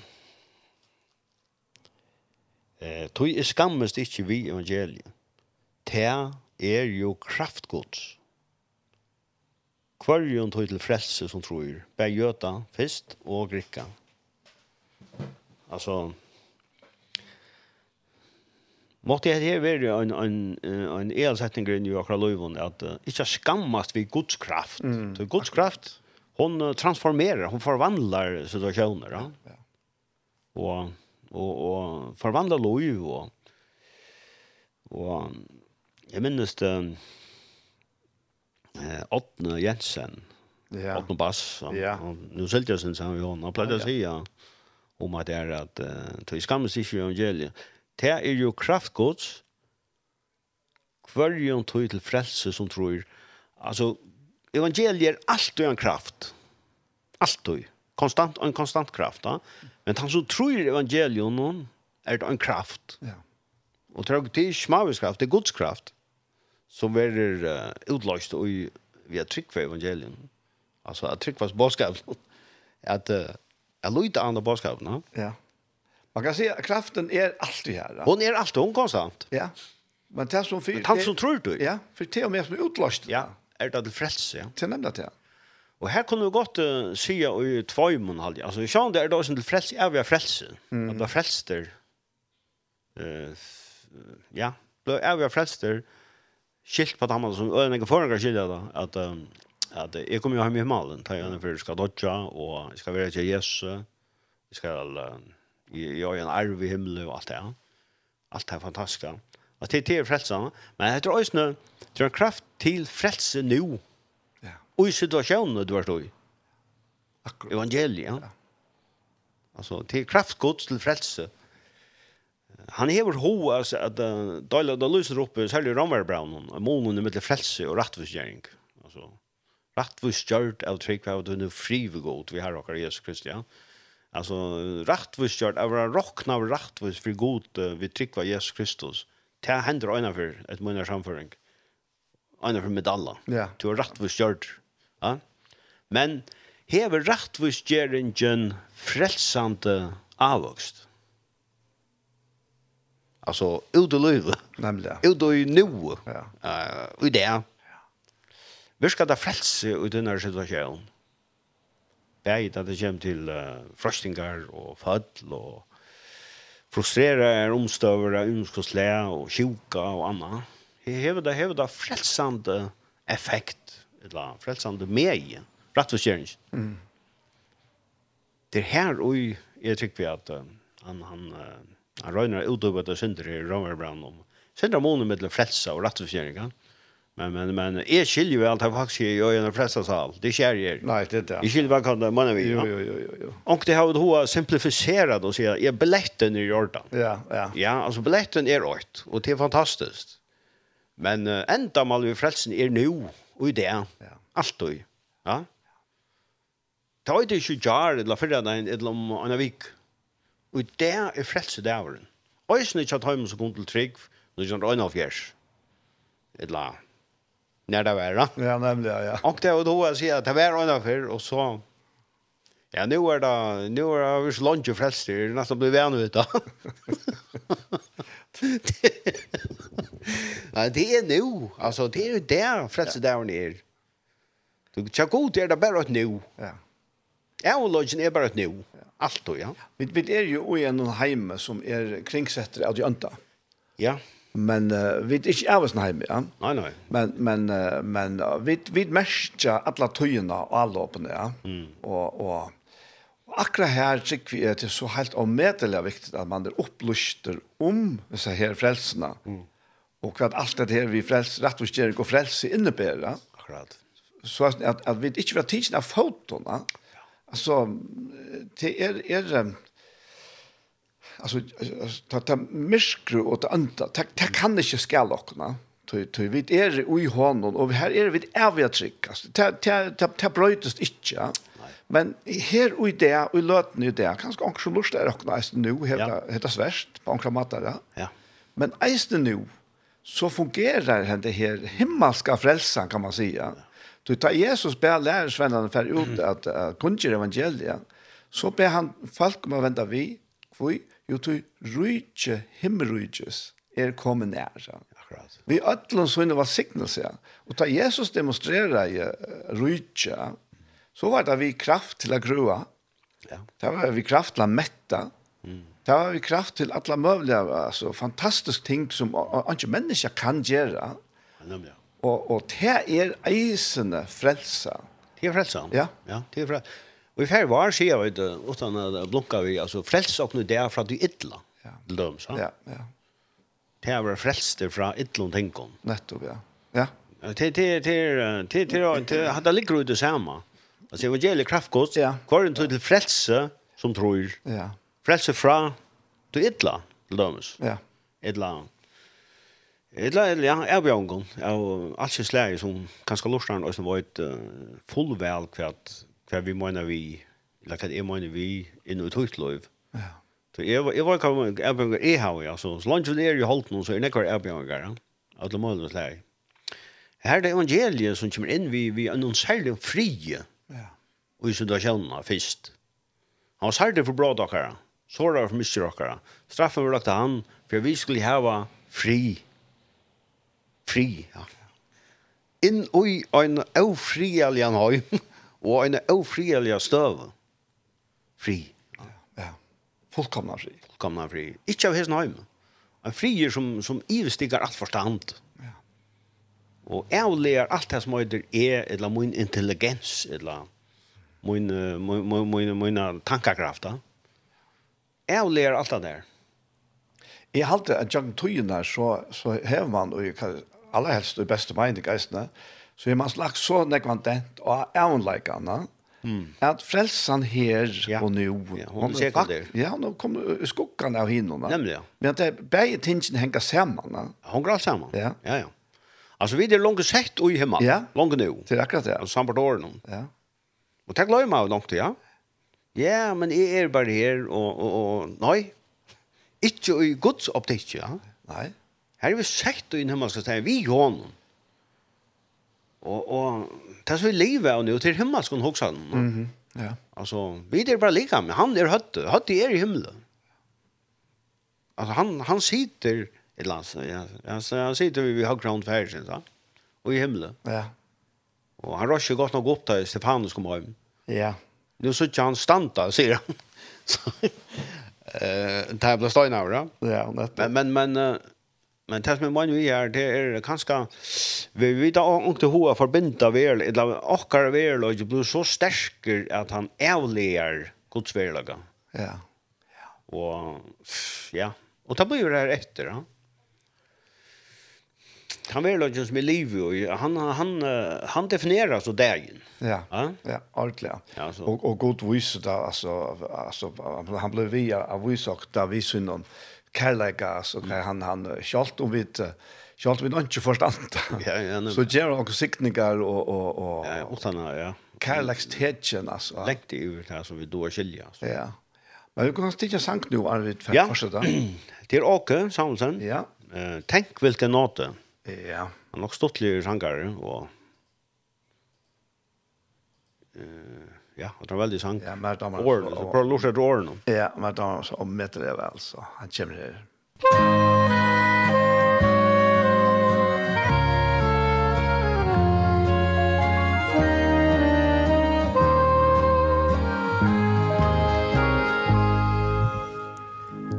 S2: Eh, tui er skammest ikkje vi evangeliet. Te er jo kraftgods. Kvarjon tog til frelse som tror, bär jöta, fest og grikka. Alltså, Måtte jeg her være en, en, en elsetning i akkurat løyven, at uh, ikke skammast vi Guds kraft. Mm. Så Guds kraft, hon transformerer, hon forvandlar situationer. Ja?
S1: Ja.
S2: Og, og, og forvandlar løyv. Og, og jeg minnes det, eh, Åtne Jensen,
S1: ja.
S2: Åtne Bass, og,
S1: ja.
S2: og nå selte jeg synes han jo, han pleide å si om at det er at uh, til skammes ikke evangeliet, Det er jo kraftgods, kvarjon tog til frelse som tror. Altså, evangeliet er alltid en kraft. Alltid. Konstant, en konstant kraft. Da. Men han som tror evangeliet noen, er det en kraft.
S1: Ja.
S2: Og det er ikke smavis kraft, det er Guds kraft. Som er uh, utløst og vi har trygg for evangeliet. Altså, at trygg for bådskapen. At uh, jeg lyder av bådskapen. Ja.
S1: Ja Man kan se att kraften är alltid här.
S2: Hon är alltid hon konstant.
S1: Ja. Men det som för
S2: Men han som tror du.
S1: Ja, för det är mer som utlöst.
S2: Ja, är det till frälse, ja.
S1: Till nämnda det.
S2: Och här kunde vi gott uh, se i två mån halv. Alltså vi kände det då som till frälse, är vi frälse. Mm. Att vara frälster. Eh ja, då är vi frälster. Skilt på dammen som öarna förra skilja då att um, att jag kommer ju hem i himmelen, tar jag den för ska dodja och ska vara till Jesus. Vi ska alla Jag är en arv i himlen og alt det Alt Allt det fantastisk. Ja. Och det är frälsa. Men jeg tror også det er en kraft til frelse nå.
S1: Ja.
S2: Og i situasjonen du har stått i.
S1: Akkurat.
S2: Evangeliet. Ja. Altså, til kraft god til frälse. Han hever ho, altså, at uh, Dala, da lyser opp, særlig Ramverbraunen, månen med frelse og rettvisgjering. Altså, rettvisgjørt av trygg, av ved god, vi har akkurat Jesus Kristi, ja. Alltså rättvist gjort av rockna av rättvist för god vi tryckva Jesus Kristus. Det händer ena för ett munnar samföring. Ena för medalla.
S1: Ja.
S2: Du har rättvist gjort. Ja. Men hever rättvist geringen frälsande avvokst. Alltså ut i livet.
S1: Nämligen.
S2: Ut i nu.
S1: Ja.
S2: Uh, och i det. Ja. Vi ska ta frälse ut i den här situationen bæði at det kommer til uh, frostingar og fall og frustrera er omstøver av umskosle og sjuka og anna. Her hever det, hever det frelsande effekt, eller frelsande mei, rettforskjering. Mm. Det er her og jeg tykker vi at uh, han, han, uh, han røyner utøvet og synder i Rømmerbrand om synder månen och frelsa og rettforskjering. Ja? Men men men är skiljer väl att faktiskt ju i den flesta sal. Det skär ju.
S1: Nej, det där.
S2: Jag skiljer väl kan det man vill.
S1: Jo jo jo jo. jo.
S2: Och det har det hoa simplifierat och säga är biljetten i Jordan.
S1: Ja, ja.
S2: Ja, alltså biljetten är rätt och det är fantastiskt. Men uh, ända mal vi frälsen är nu och i det. Ja. Allt då. Ja. Ta det ju jar eller för den eller om en vecka. Och det är frälsen där. Och är inte att hem så kom till trick, Nu är det en av fjärs. Ett la när det var. Ja,
S1: nämligen ja.
S2: Och det och då jag säger att det var en affär och så Ja, nu är det nu är det ju lunch och frälst det är nästan blir vän ut då. Ja, det är nu. Alltså det är ju där frälst där ner. Du kan gå där det bara nu.
S1: Ja.
S2: Ja, och lodgen är bara nu. Allt då, ja.
S1: Vi vi är ju i en heime som är kringsetter av de anta.
S2: Ja.
S1: Men uh, vi er ikke av oss hjemme, ja.
S2: Nei, nei.
S1: Men, men, uh, men uh, vi, vi merker alle tøyene og alle åpne, ja. Mm. Og, og, og akkurat her tykker vi at det er så helt omedelig viktig at man er opplyster om disse her frelsene. Mm. Og hva alt det her vi frels, rett og slett og frelse innebærer.
S2: Akkurat.
S1: Så at, at vi ikke vil ha tidsen av fotona. Ja. Altså, det er... er alltså ta ta myskru och ta anta ta, ta kan inte skalla också tu tu vit er i honon og her er vit är vi trick altså ta ta ta, ta brøtast ikkje ja? men her och i det och låt nu det kanskje anker som lust er okna eisen nu heter ja. svärst sverst på anker matta ja.
S2: ja.
S1: men eisen nu så fungerar det her himmelska frelsan kan man säga ja. du tar Jesus ber lærersvennene fer ut at uh, kunnskjer evangeliet så ber han folk om å vente vi kvui Jo, du rydde himmelrydges er kommet nære.
S2: Akkurat.
S1: Vi ødlån så inne var signelse. Og da Jesus demonstrerer i rydde, så var det vi kraft til å grua.
S2: Ja.
S1: Det var vi kraft til å mette. Mm. Det var vi kraft til alle mulige, altså fantastiske ting som ikke mennesker kan gjøre.
S2: Ja.
S1: Og, og det er eisende frelsa.
S2: Det er frelsa?
S1: Ja.
S2: ja det er frelsa. Og i færre var sier vi det, utan å blunka vi, altså frelst og det er fra du
S1: Ja,
S2: til dem, så?
S1: Ja, ja.
S2: Det er frelste fra idla og tenkon.
S1: Nettopp, ja. Ja.
S2: Det ligger det i det samme. Altså evangeliet kraftgods,
S1: ja.
S2: hver en til frelse som tror.
S1: Ja.
S2: Frelse fra du idla, til dem,
S1: Ja.
S2: Idla, Eller ja, er vi angon. Ja, alt slags som kanskje lortaren og som var et fullvel kvært hva vi mener vi, eller hva jeg mener vi, inn i tøytløyv.
S1: Ja.
S2: Så jeg var, jeg var ikke med erbjørnger jeg har, altså. Så langt vi er i holdt noen, så er det ikke erbjørnger, ja. Alle målene slag. Her er det evangeliet som kommer inn, vi, vi er noen særlig frie,
S1: ja.
S2: og i situasjonen først. Han var særlig for brådakere, sårere for misjøkere. Straffen var lagt av han, for vi skulle hava fri. Fri, ja. Inn i en ofri alien høy og en ofrielig støv. Fri.
S1: Ja, ja. Fullkomna fri.
S2: Fullkomna fri. Ikke av hesten heim. En frier som, som ivestiger alt forstand.
S1: Ja.
S2: Og jeg lærer alt det som heter er, eller min intelligens, eller min, min, min, min, min tankekraft. Jeg lærer alt det der.
S1: Jeg halte at jeg tøyene så, så hever man, og jeg kan aller helst det beste mening, geistene, så har man slags så nekvantent og avnleikene, Mm. Att frälsan
S2: här ja.
S1: och nu.
S2: Ja, hon er kan der.
S1: Ja, nå kommer skuggan av hinnorna.
S2: ja.
S1: Men det er begge tingene hänger sammen. Na?
S2: Hon går samman.
S1: Ja.
S2: Ja, ja. Alltså vi er långt sett i hemma.
S1: Ja.
S2: Långt nu.
S1: Det är akkurat det.
S2: Og samt på årene.
S1: Ja.
S2: Och tack lov mig långt ja. Ja, men är er bara här och och og nej. Inte i Guds optik, ja.
S1: Nej.
S2: Här är vi sett i hemma ska säga vi honom. Og, og det som vi lever nu till himmelskon hoxan.
S1: Mhm. Mm ja.
S2: Alltså vi er bare lika men han er høtte. Høtte er i himmelen. Alltså han han sitter eller lands ja alltså han sitter vi har ground fairs så. Og i himmelen.
S1: Ja.
S2: Og han rör godt nok opp til Stefanus kom hjem.
S1: Ja.
S2: Nu så John da, sier han. Eh, tabla støyne over, Ja, men men men Men det som man vi är det er kanske vi vet inte hur att förbinda väl eller åkar väl och det blir så sterker att han avleger Guds välaga.
S1: Ja.
S2: Och ja, och det blir det efter ja. Han vill ju som i livet, og han han han definerer så dagen.
S1: Ja.
S2: Ja,
S1: ja ordentlig.
S2: Ja, så.
S1: Och och god vis där alltså alltså han blev vi av vi da där vi kärleika så kan han han skolt om vit skolt vi inte förstånd.
S2: Ja ja.
S1: Så ger han också siktningar och och och
S2: Ja, och såna ja.
S1: Kärlekstätchen alltså.
S2: Läggt det ut här som vi då skilja så.
S1: Ja. Men vi kan stiga sank nu Arvid för
S2: ja.
S1: Det
S2: är Åke Samuelsen.
S1: Ja.
S2: Eh tänk vilken note.
S1: Ja.
S2: Han har stått lite sjankare och eh ja, han tar veldig sang.
S1: Ja, men damer.
S2: År, så prøv å lort etter årene.
S1: Ja, men damer, så om ommetter det vel, så han kommer her.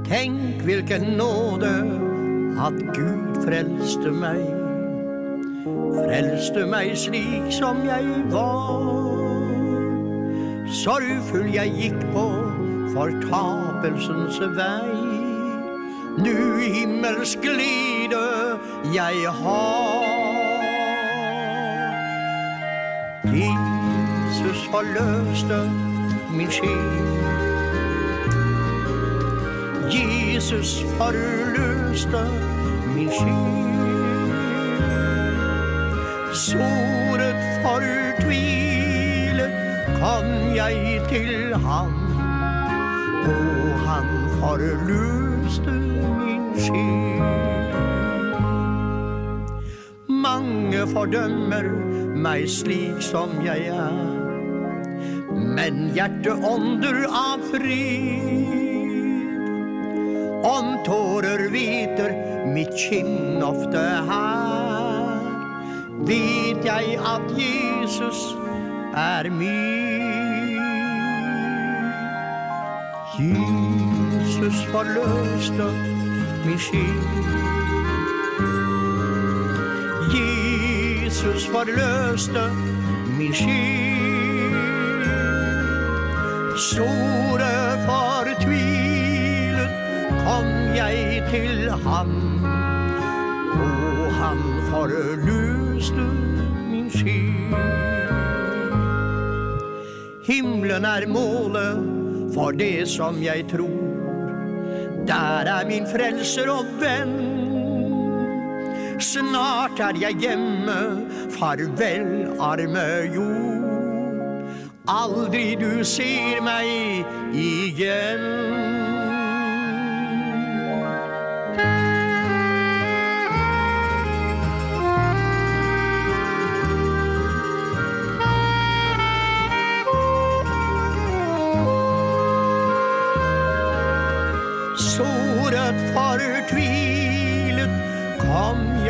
S3: Tänk vilken nåde att Gud frälste mig Frälste mig slik som jag var Sorgfull jeg gikk på fortapelsens vei. Nu himmelsk glede jeg har. Jesus forløste min själ Jesus forløste min skyld Så kom jeg til ham Og han forløste min sjel. Mange fordømmer meg slik som jeg er Men hjerte ånder av fred. Om tårer hviter mitt kinn ofte her Vet jeg at Jesus er min. Jesus forløste min sjel Jesus forløste min sjæl Store fortvilen kom jeg til ham. Og han forløste min sjel Himlen er målet for det som jeg tror Der er min frelser og venn. Snart er jeg hjemme Farvel, arme jord. Aldri du ser meg igjen.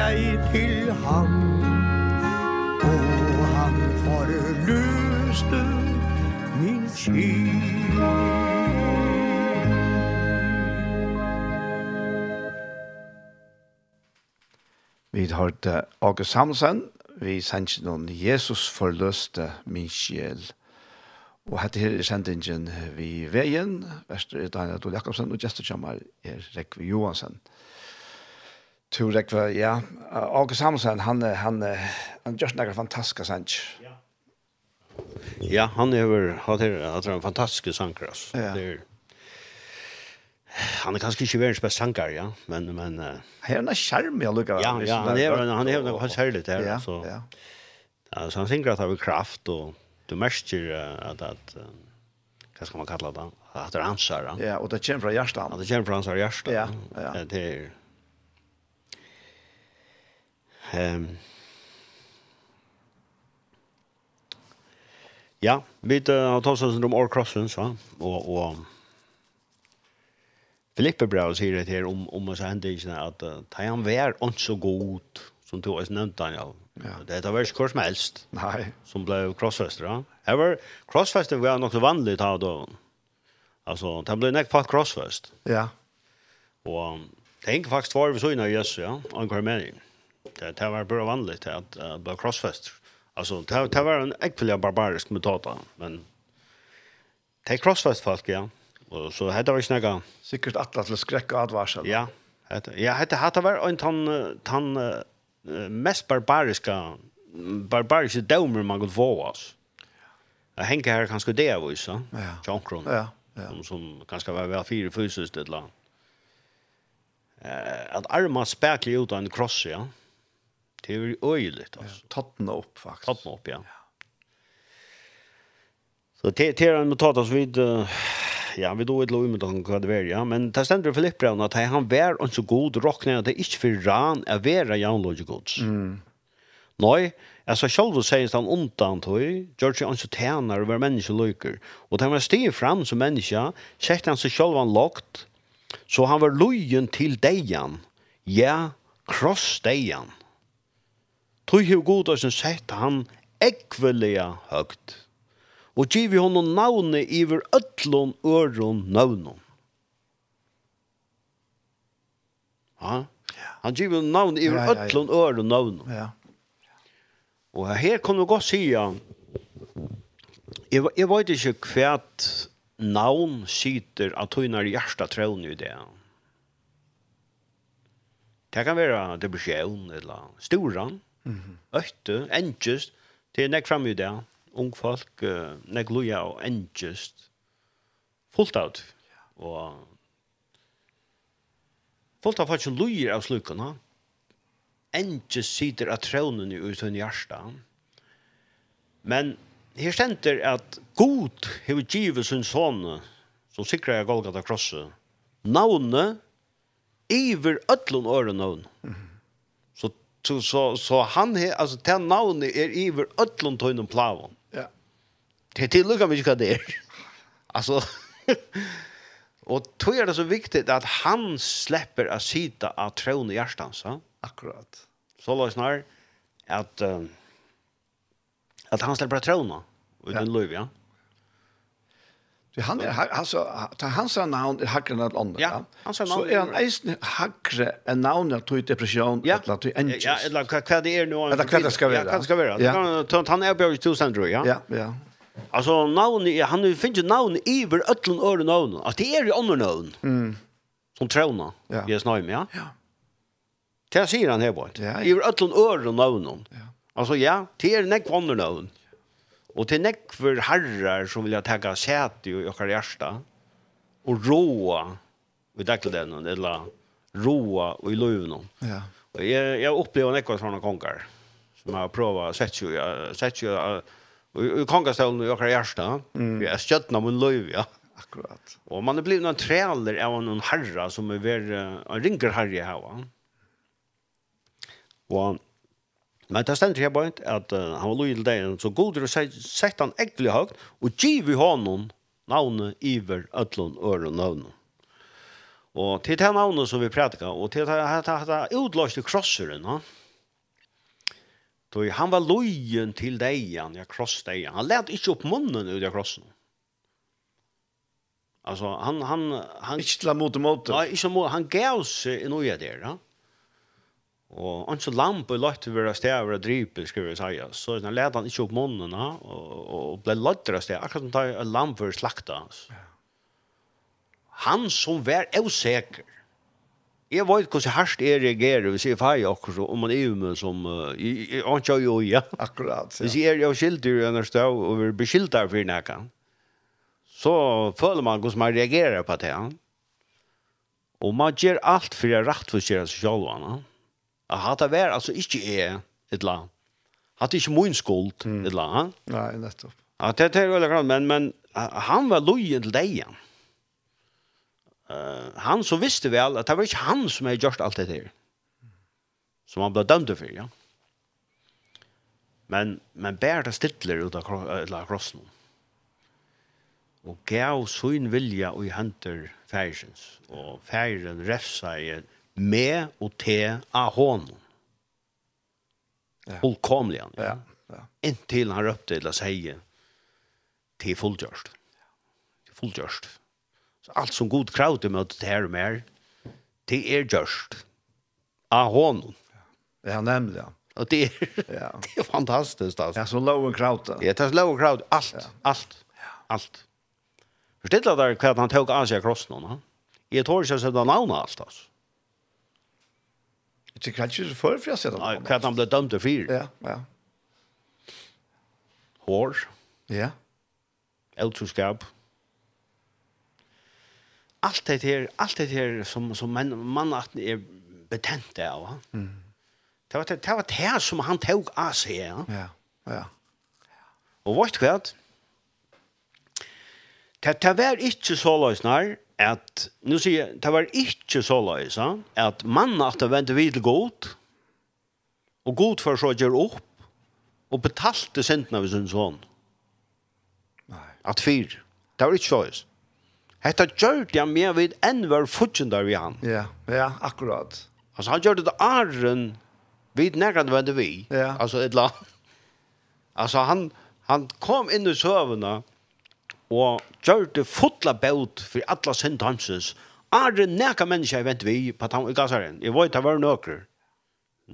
S3: jeg til ham Og han forløste min skid
S1: Vi har hørt Åge Samsen, vi sendte noen Jesus forløste min sjel. Og hette her er sendingen vi veien, verster er Daniel Adol Jakobsen, og gestet kommer er Rekve Johansen. Johansen tror jag ja. August Samuelsson han han han just några fantastiska sanch.
S2: Ja. Ja, han har hatt har han er en fantastisk sangkras.
S1: Ja.
S2: Det er, han er kanskje ikke verdens beste sanger, ja, men... men uh,
S1: han er en skjerm, jeg lukker.
S2: Ja, ja, han er, han er noe helt særlig der,
S1: ja,
S2: så...
S1: Ja.
S2: Altså, han synger at han har kraft, og du merker at, at um, hva skal man kalla det, at det er ansar. Ja,
S1: Ja, og det kommer fra hjertet.
S2: Ja, det kommer fra ansar hjertet.
S1: Ja, ja.
S2: Det er, Ehm Ja, vi har tagit oss om All Crossens, va? Och, och Filippe Brau sier det her om, om oss hendelsene at uh, ta han vær ikke så god som du har nevnt han,
S1: ja.
S2: Det er vært hvor som helst
S1: Nei.
S2: som ble krossfester, ja. Her var krossfester var nok så vanlig ta da. Altså, det ble nekk fatt krossfest.
S1: Ja.
S2: Og det er faktisk var vi så innan Jesus, ja, anker mening. Det, det var bara vanligt att, uh, bara crossfest. Alltså det, det var en äcklig barbarisk metod men det är crossfest folk ja. Och så hade vi snacka.
S1: Säkert att att skräcka advarsel.
S2: Ja. Det, ja, hade hade var en tan tan uh, mest barbariska barbariska dömer man kunde få oss. Jag hänger här kanske det var ju så.
S1: Ja.
S2: Jonkron.
S1: Ja. Ja.
S2: Som, som kanske var väl fyra fysiskt ett land. Eh, att arma spärkligt utan cross, ja. Det är ju öjligt alltså.
S1: Ja. Tattna upp
S2: faktiskt. Tattna upp, ja. Så det är en notat oss vid ja, vi då ett lov med honom vad det är ja. Men där ständer Filipp Brown att han var en så god rocknare det är inte för ran är vara Jan Gods.
S1: Mm.
S2: Nej, alltså själva sägs han undan tog, George han så tjänar över Og Och han var stig fram som människa, säkert han så selv han lagt. Så han var lojen till dejan. Ja, kross dejan. Tog hev god og sett han ekvelia høgt. Og giv vi honom navne iver ötlån øron navnon. Ja. Han giv honom navne iver ötlån øron navnon.
S1: Ja.
S2: Og her kan vi godt sija, jeg, jeg vet ikke hva navn sitter at hun er hjertet trøvn i det. Det kan være depresjon eller storan. Øtte, endjust, det er nek fram i det, ung folk, uh, nek loja og endjust, fullt av og fullt av faktisk loja av slukkene, endjust sider av trånen i uten hjärsta, men her stender at god hever givet sin sånne, som sikrar jeg Golgata krosset, navnet iver ötlun åren navn. Mm -hmm. Så, så, så han he, alltså ten navnet är iver ötlund tøynum plavon.
S1: Ja.
S2: Det till lukar mycket vad det. Alltså och tog är det så viktigt att han släpper att sitta av tron i hjärtans, ja?
S1: Akkurat.
S2: Så låt snar att um, att han släpper att trona. Och den ja. löv, ja.
S1: Så han är alltså ta hans namn är hackren att andre.
S2: Ja, hans.
S1: Så är han eisen hackre en namn att depresjon
S2: ja.
S1: eller att en
S2: Ja, eller vad det är nu.
S1: Eller hva det ska vara.
S2: Ja, vad skal være.
S1: Ja.
S2: Han är på to tror ja.
S1: Ja, ja.
S2: Alltså navn han finns ju navn iver öllen öre navn. Att det är ju andra navn.
S1: Mm.
S2: Som trona.
S1: Ja.
S2: Vi är ja.
S1: Ja.
S2: Det säger han här
S1: bort.
S2: Iver öllen öre navn.
S1: Ja.
S2: Alltså ja, det är näck andra namn. Og til nekver herrar som vilja tega sete i okkar hjärsta og råa i dagligdagen eller råa i løvnum.
S1: Ja.
S2: Og jeg, jeg opplever nekver sånne kongar som har prøva sett jo, sett jo, i kongastelen i okkar hjärsta, mm. jeg stjøtna mun løv, ja.
S1: Akkurat.
S2: Og man er blivit noen træler av noen herra som er ver, en ringer herre här va? Og Men det stender her bare at uh, han var lojal deg, så god er å sette han egentlig høyt, og giv i hånden navnet Iver Øtlund Øren Nøvnen. Og til det navnet som vi prædika, og til det her utløste krosseren, ha? Toi, han var lojen til deian, ja, krossdeian. Han lät ikke opp munnen ut av krossen. Alltså, han... han, han
S1: ikke til han mot og mot.
S2: Nei, ikke mot. Han gav seg i noe der, ja. Og han så lampe lagt til å være stedet og drype, skulle vi si. Så han led han ikke opp munnen, og, og ble lagt til stedet, akkurat som tar en lampe for slakta. Han som var usikker. Jeg vet hvordan hardt jeg reagerer hvis jeg feier akkurat om man er med som jeg han kjør jo, ja.
S1: Akkurat, ja.
S2: Hvis jeg er jo skildt i en stedet og blir beskyldt av for noe, så føler man hvordan man reagerer på det. Og man gjør alt for å rett seg selv, ja. Hatt det vært, altså ikke er et la. Hatt det ikke min skuld, et la. annet.
S1: Nei, nettopp.
S2: Ja, det er veldig klart, men, men han var lojen til deg igjen. Uh, han så visste vel at det var ikke han som hadde gjort alt det der. Som han ble dømt for, ja. Men, men bærer det stiller ut av, av krossen. Og gav sin vilja og henter færsens. Og færen refsa i med og te av hånden.
S1: Ja.
S2: Fullkomlig han.
S1: Ja. ja.
S2: Inntil han røpte til å si til fullgjørst. Til fullgjørst. Så alt som god krav til møte til her og mer, til er gjørst. Av honom.
S1: Ja, nemlig, ja.
S2: Og det er,
S1: ja.
S2: det er fantastisk, altså.
S1: Ja, så lov og krav til.
S2: Ja, det er lov og krav til. Alt, ja. alt, ja. alt. Forstidla der hva han tok av seg krossen, han. Jeg tror ikke jeg sette navnet alt, altså.
S1: Det kan ikke for for jeg sett.
S2: Nei, hva han ble dømt til fyr.
S1: Ja, ja.
S2: Hår.
S1: Ja.
S2: Eltroskap. Alt det her, alt det her som som man man er betent av. Mm. Det var det, det var det som han tok av seg. Ja.
S1: Ja. ja.
S2: Og vet du hva? Det, det var ikke så løsnær at, nu sier jeg, det var ikke så løys, at mannen at det vente videre god, og god for så gjør opp, og betalte sentene ved sin sånn.
S1: Nei.
S2: At fyr. Det var ikke så løys. Hetta gjør det med vid enn var fortsatt der vi han.
S1: Ja, ja, akkurat.
S2: Altså han gjør det æren vid nærkant vente vi.
S1: Ja.
S2: Altså et eller. Altså han, han kom inn i søvnene, og gjør det fotla bøt for alle synd hansens. Er det nækka mennesker jeg vent vi på tam i gassaren? Jeg vet det var nøkker.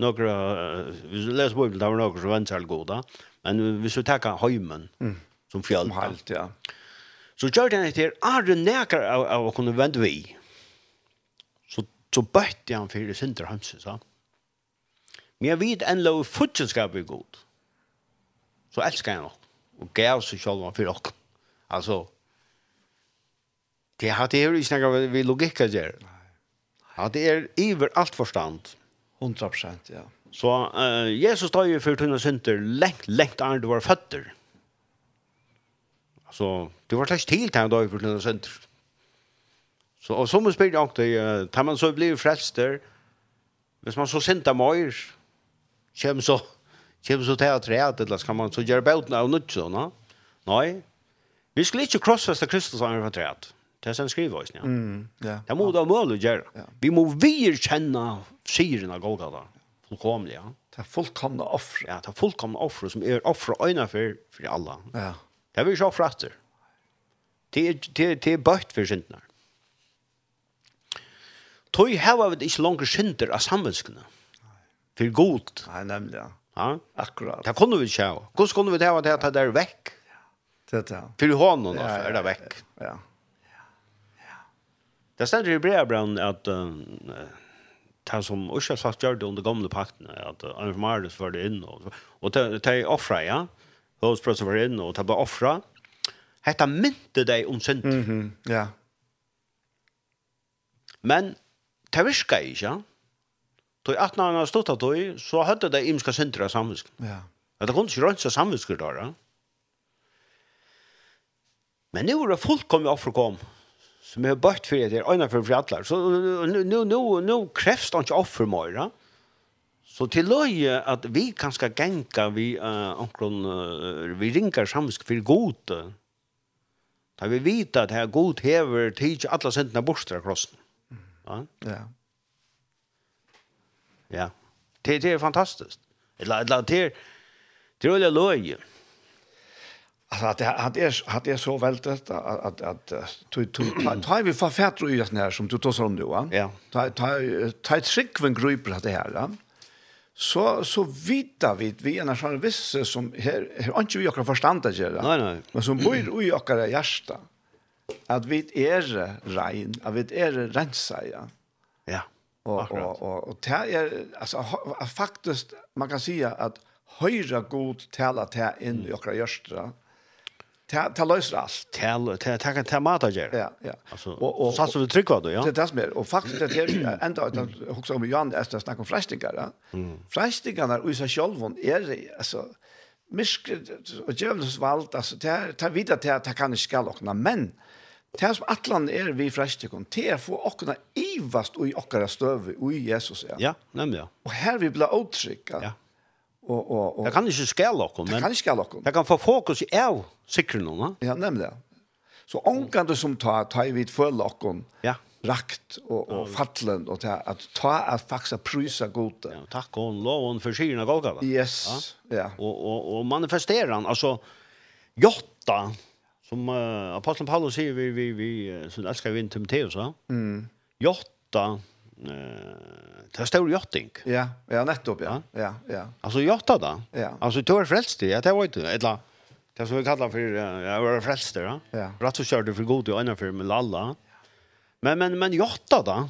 S2: Nøkker, uh, hvis du leser Bibelen, det var nøkker som vant seg god, Men hvis du tenker høymen mm. som fjall.
S1: Som halt, ja.
S2: Så gjør det etter, er det nækka av, av å kunne vent vi? Så, så bøtte han for synd hansens, ja. Men jeg vet en lov futsenskap er god. Så elsker jeg nok. Og gav seg selv for dere. Alltså det har det ju inte vi logik att göra. Ja, det är över allt förstånd.
S1: 100 ja.
S2: Så uh, Jesus tar ju för tunna synder längt längt är det var fötter. Alltså det var slags till tid då för tunna synder. Så och som man jag det uh, tar man så blir frälst där. Hvis man så synda mer, kjem så, kjem så til at rett, eller skal man så gjøre bauten av nødt sånn, Nei, Vi skulle ikke krossfeste Kristus som er fortret. Det er sen skriver oss, ja.
S1: Mm, ja.
S2: Det må da måle gjøre. Vi må virkjenne syren av Golgata. Fullkomlig, ja.
S1: Det er fullkomne offre.
S2: Ja, det er fullkomne offre som er offre øyne for, for alle.
S1: Ja.
S2: Det er vi ikke offre etter. Det er, det, er, det er bøtt for syndene. Tøy heva vi ikke langer synder av samvendskene. For god.
S1: Nei, nemlig, ja.
S2: Ja?
S1: Akkurat.
S2: Det kunne vi ikke ha. Hvordan kunne vi hava det at det er vekk?
S1: Det det.
S2: För
S1: honom
S2: alltså är det veck.
S1: Ja. Ja.
S2: Det ständer ju bra brown att ta som Usha sagt gjorde under gamla pakten att Iron Marius var det in och och ta offra ja. Hos pressa var in och ta bara offra. Hetta mynte dig om synd.
S1: Mhm. Ja.
S2: Men det virka ikke, Då at når han har stått av tog, så hadde det imska syndra samvisk.
S1: Ja.
S2: Det kunne ikke rønsa samvisker Ja. Men nu är det fullkomligt offerkom som är bort för det ena för för alla. Så nu nu nu nu krävs det inte offer mer. Så till löje att vi kan ska gänka vi uh, omkron uh, vi rinkar samsk för gott. Ta vi vita att här god häver tid alla sentna borstra krossen. Ja.
S1: Ja.
S2: Ja. Det det är fantastiskt. Eller eller det det är löje. Mm.
S1: Alltså att att är att är så väldigt att att du du tar vi färdru i det här som du tar som du va.
S2: Ja.
S1: Ta ta ta ett skick vem grupp det här. Ja? Så så vita vi vi en sån visse som här har inte vi också förstått det här.
S2: Nej nej.
S1: Men som bor i och hjärta. Att vi är rein, att vi är rensa ja.
S2: Ja.
S1: Och och och och det är alltså faktiskt man kan säga att höra god tala till in i och hjärta. Mm ta ta löser allt.
S2: Ta ta ta kan ta mata ger.
S1: Ja, ja. Och och
S2: så så tryck trycker då, ja.
S1: Det är det som är och faktiskt det är ända att också om Johan är det snack om frästingar, ja. Flästingarna och så själva är alltså misk och djävulens vald alltså ta ta vidare till att kan inte skall och men Det som atlan är vi frästingar det er och kunna ivast och i ochra stöv og i Jesus, ja.
S2: Ja, nemlig, ja.
S1: Och här vi blir otrygga.
S2: Ja
S1: Og, og, og,
S2: det kan ikke skjæle
S1: dere,
S2: men
S1: det kan, skjæle dere.
S2: det kan få fokus i av sikkert va
S1: Ja, nemlig. Så ångan som tar, tar vi følge dere
S2: ja.
S1: rakt og, og fallen og ta, at ta at faktisk prysa gode.
S2: Ja, takk og lov og forsyne va
S1: Yes, ja.
S2: ja. Og, og, og han, altså, jotta, som uh, Apostlen Paulus säger vi, vi, vi som älskar vi inn til
S1: mm.
S2: jotta, det står jotting.
S1: Ja, ja nettopp ja. Ja, ja.
S2: Alltså jotta då.
S1: Ja.
S2: Alltså tår frälst det. Det var inte Eller. Det som vi kallar för jag var frälst då.
S1: Ja.
S2: Rätt så körde för god och ena för med lalla. Men men men jotta då.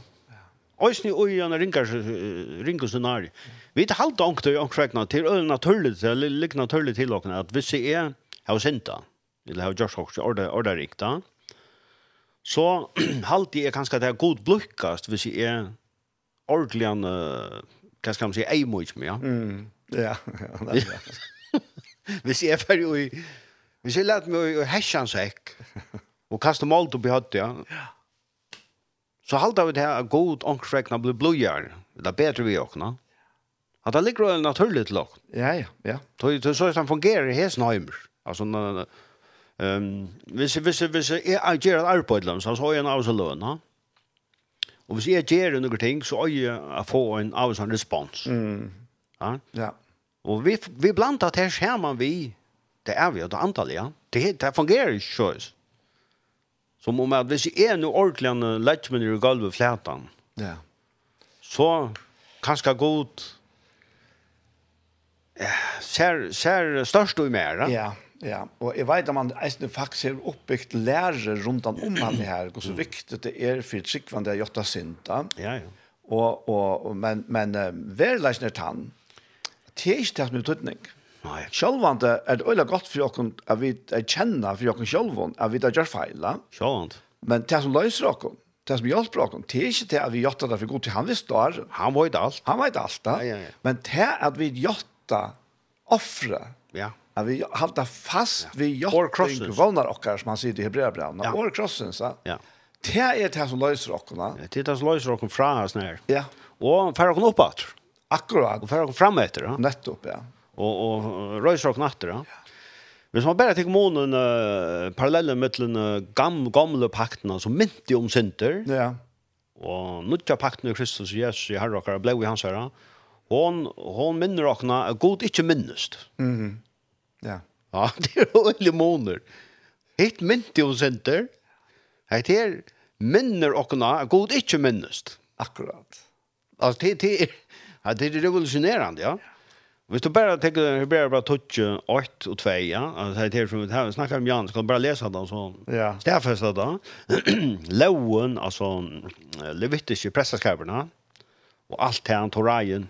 S2: Oisni oi an ringar ringar scenario. Vi det halt ankt og ankragna til øl naturligt til lik naturligt til okna at hvis vi er har synda. Vi har just hokt orda orda rikta. Så halt er kanskje det er god blukkast hvis vi er ordentlig en, hva skal man si, ei mot meg, ja.
S1: Mm. Ja, ja, det er det.
S2: Hvis jeg er ferdig i, hvis jeg lærte meg å hesja en sekk, og kaste målt opp i høtt, ja. Så halda vi det her god ångsrekna blir blodgjær, det er bedre vi åkna. At det ligger jo naturlig til åkna.
S1: Ja, ja, ja.
S2: Så så det fungerer i hesen heimer. Altså, um, hvis, hvis, hvis jeg gjør et arbeid, så har jeg en avsaløn, ja. Og hvis jeg gjør noen ting, så er jeg å få en av en respons.
S1: Mm.
S2: Ja?
S1: ja.
S2: Og vi, vi blant at her ser man vi, det er vi, og det er antallet, ja. Det, det fungerer ikke så. Som om at hvis jeg er noe ordentlig en lettmenn i gulvet flætan,
S1: ja.
S2: så kanskje godt ja, ser, ser størst og mer, ja.
S1: Ja, Ja, og jeg vet at man eisne faktisk har oppbyggt lærer rundt om om han her, hvor så viktig det er for tryggvann det er gjort av synda.
S2: Ja, ja.
S1: Og, og, og, men men uh, verleisen er tann, det er ikke det som er tøtning.
S2: Nei.
S1: Sjølvand er det øyla godt for okken at vi er kjenner for okken sjølvand, at vi er gjør feila.
S2: Sjølvand.
S1: Men det som løser okken, det som hjelper okken, det er ikke det at vi gjør det for god til han visst da.
S2: Han vet alt.
S1: Han vet alt da.
S2: Ja, ja, ja.
S1: Men det at vi gjør det offre,
S2: ja
S1: att vi håller fast vid
S2: jotting
S1: vånar och som man säger i Hebreerbrevet.
S2: Ja.
S1: Or crossen så.
S2: Ja.
S1: Det är det som löser oss. Ja,
S2: det är det som löser oss från oss när.
S1: Ja.
S2: Och för oss uppåt.
S1: Akkurat.
S2: Och för oss fram efter. Ja.
S1: Nettopp, ja.
S2: Och, och röjser oss natter. Ja. Hvis man bare tenker mot en uh, parallellen mellom uh, gamle, gamle paktene som mynte om synder,
S1: ja.
S2: og nødja pakten i Kristus og Jesus i herre och ble i hans herre, hon, hon minner okna at god ikke minnest.
S1: Mm -hmm. Ja.
S2: Ja, det er øyelig måneder. Hitt mynt jo senter. Hitt er minner okkona, god ikke minnest.
S1: Akkurat.
S2: Altså, det, det, er, det er revolusjonerende, ja. Hvis du bare tenker, jeg bare bare tøtje 8 og 2, ja. Altså, det er som vi snakker om Jan, så kan du bare lese den så
S1: Ja.
S2: Stedfeste da. Loven, altså, levittiske presseskaberne, og alt det han, Torajen.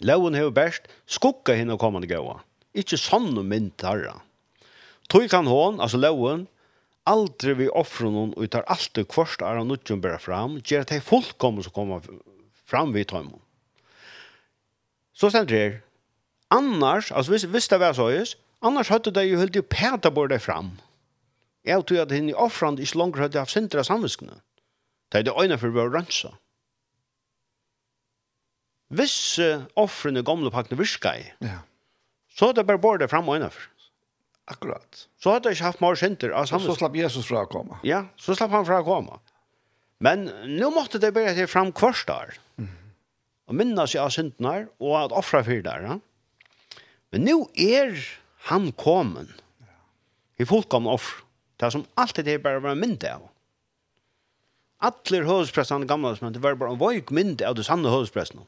S2: Loven har jo best skukka henne kommande gåa. Ja Ikke sånne mynd herre. Tog kan hon, altså loven, aldri vi offrer noen, og tar alltid kvart er han utgjøn bare fram, gjør at de er fullkommen som kommer fram vid tøymon. Så stender det Annars, altså hvis, hvis det var så is, annars hadde det jo helt jo pæta bort det fram. Jeg tror at henne i offrande ikke langer hadde haft sindra samviskene. Det er det øyne for å være rønsa. Hvis uh, offrene gamle pakkene virker,
S1: ja
S2: Så det bare både fram og innenfor.
S1: Akkurat.
S2: Så hadde jeg ikke haft mer synder av
S1: samme. Så slapp Jesus fra å komme.
S2: Ja, så slapp han fra å komme. Men nå måtte det bare til fram kvarstar. Mm. Og minne seg av syndene og at offre for der. Ja. Men nå er han kommet. I fullkomne offre. Det som alltid er bare var myndig av. Atler høvesprestene gamle, men det var bare en vøyk myndig av det sanne høvesprestene.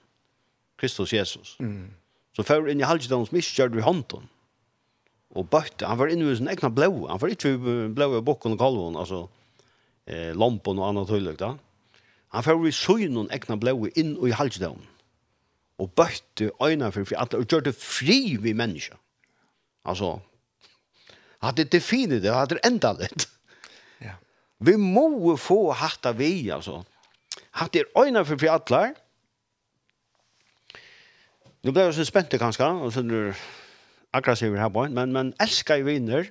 S2: Kristus Jesus. Mm. Så før inn i halvdans miskjør du i hånden. Og bøtte, han var inne i sin egna blå. Han var ikke blå i bokken og kalven, altså eh, lampen og annet tøylig da. Han var i søgnen egna blå inn i halvdans. Og bøtte øynene for fri, og gjør det fri vi mennesker. Altså, at det definer det, at det enda litt.
S1: Ja.
S2: Vi må få hatt av vi, altså. Hatt er øynene for fri atler, Nu blev jag så spänt kanske och så nu aggressiv här på men men älskar ju vinner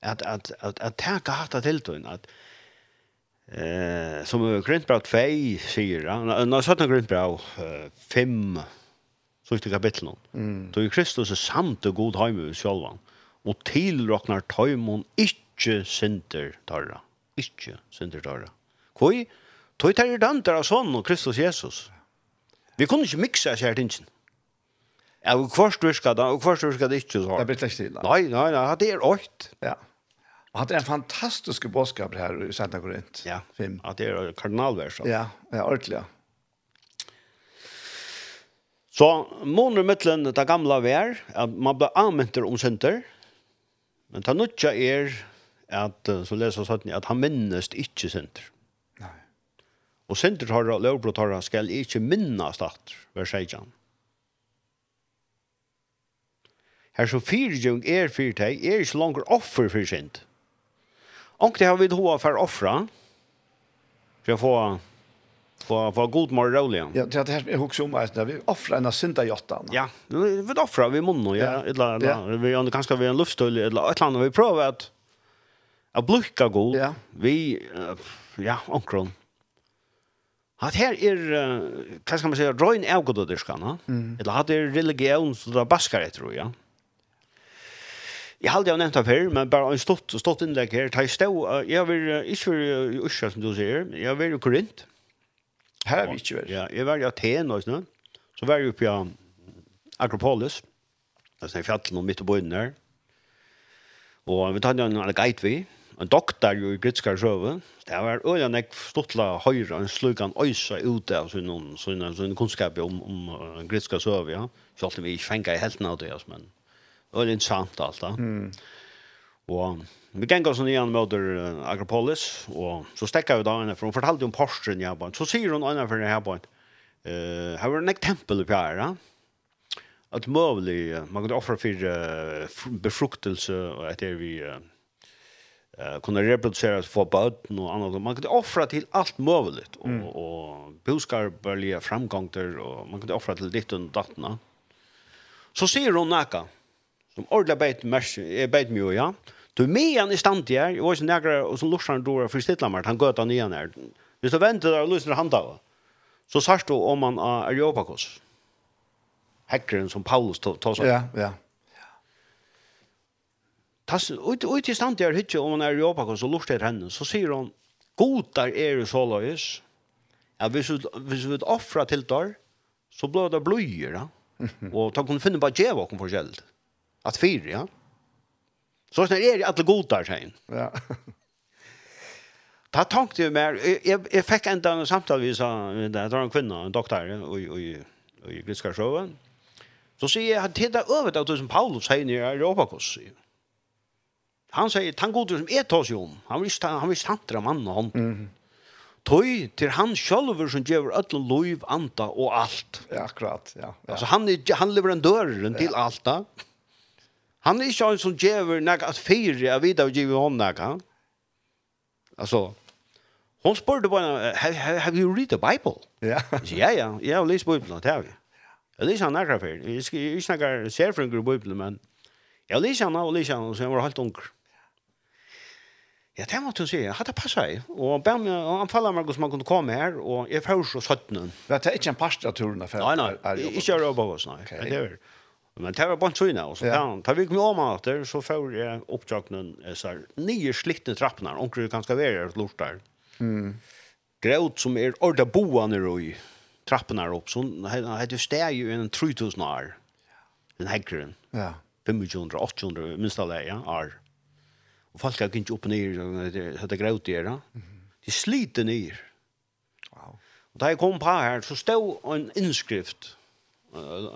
S2: att att att att ta harta till då att eh som gröntbröd 2 fej han när sådana gröntbröd 5 så i kapitlet mm. då är Kristus är samt och god hem i själva och tillraknar tajmon inte synder tarra inte synder tarra koi Tøy tar er dantar av sån och Kristus Jesus vi kunne inte mixa seg her tingen Ja, og kvart virka det, og kvart virka det ikke så.
S1: Det blir slett stille.
S2: Nei, nei, nei, det er åkt.
S1: Ja. Og det er en fantastisk bådskap her i Santa Korint.
S2: Ja,
S1: Fim.
S2: at det er kardinalvers.
S1: Ja, ja, ordentlig, ja.
S2: Så måneder mittlen det gamla vær, at man blir anmenter om synder, men det nødja er at, så leser jeg sånn, at han minnes ikke synder.
S1: Nei.
S2: Og synder har lovbrot har skal ikke minnes at, vers 16. Her så fyrtjung er fyrt er ikke langer offer for synd. det har vi hva for offra, for å få få få god mål rolig.
S1: Ja, det här jeg husker om at vi offra en synda jottan.
S2: Ja, vi offrar vi munno ja, eller eller vi har kanske vi en luftstöl eller ett land vi prövar att att blucka god.
S1: Ja.
S2: Vi ja, onkron. Hat här är vad ska man säga, röjn avgododerskan, va? Eller hade religion så där baskar jag tror jag. Jeg halde jeg nevnt av før, men bare en stått, stått innlegg her. Jeg, stod, jeg var ikke var i Øsja, som du sier. Jeg var i Korint.
S1: Her er vi ikke vel.
S2: Ja, jeg var i Aten også. Så var jeg oppe i Akropolis. Det er fjallet noe midt og bøyden der. Og vi tar en guide vi. En doktor jo i Gritskar Sjøve. Det var øyne jeg stortla høyre, en slug han øysa ute av sånne, sånne, sånne kunnskap om, om uh, Gritskar Sjøve. Ja. Så om vi ikke fengt i helten av det, men veldig interessant alt da. Mm. Og vi gikk oss igjen mot uh, Agropolis, og så stekket vi da henne, for hun fortalte om Porschen i Japan. Så sier hun henne for henne i Japan, uh, her var en tempel på her, ja? at møvlig, man kunne offre for uh, befruktelse, og etter vi uh, eh kunna reproducera för barn och annat man kunde offra till allt möjligt och mm. och boskar börja framgångar och man kunde offra till ditt och dattna. Så ser hon näka som ordentlig beit mest beit mye, ja. Du med han i stand her, jeg var ikke nægre, og så lursar dora for stilla han gøta nian her. Hvis du venter der og lusner han da, Så sørst du om han er Areopagos. Hekkeren som Paulus tog seg.
S1: Ja, ja.
S2: Tas ut ut i stand der hitje om man er Europakos og lursar henne, så säger hon godar är er så løys. Ja, hvis vi hvis vi offra til der, så bløder bløyer, då. Och ta kunne finne bare djeva kom forskjellig. Att fyra, ja. Så snart är det alla godar sig.
S1: Ja.
S2: Ta tankte ju mer. Jag jag fick ända en samtal vi sa där var en kvinna, en doktor och och och i Griska showen. Så säger jag att det över att som Paulus säger i Europa kurs. Han säger tangodur som är tas ju om. Han vill han vill tantra man och hon.
S1: Mm.
S2: Tøy til han sjálfur som gjør öll loiv anta og alt.
S1: Ja, akkurat, ja. ja.
S2: Altså han er, han lever en døren til alt da. Ja. Han er ikke han som gjør nek at fire av videre og djever hånd nek. Altså, hun spurte bare, henne, have you read the Bible?
S1: Ja.
S2: Ja, ja, jeg har lyst Bibelen, det har vi. Jeg lyst han nek av fire. Jeg snakke særfringer i Bibelen, men jeg lyst han og lyst han, så jeg var helt unger. Ja, det måtte hun si. Jeg Hadde passet jeg. Og han ber meg, han faller meg hvordan man kunne komme her, og jeg får så 17.
S1: Men det er ikke en pastor turen?
S2: Nei, nei, ikke å råd på oss, nei. Det er det. Men det var bare tøyne, og så
S1: ja.
S2: tar vi ikke om at det, så får jeg oppdragnen så her, nye slittne trappene, omkring det kan skal være et lort der.
S1: Mm.
S2: Grøt som er orda boende i trappene opp, så han hadde steg jo en 3000 år, den hekkeren.
S1: Ja.
S2: 500, 800, minst av det, ja, år. Og folk har ikke opp og ned, det er grøt der, ja. De sliter ned.
S1: Wow.
S2: Og da jeg kom på her, så stod en innskrift,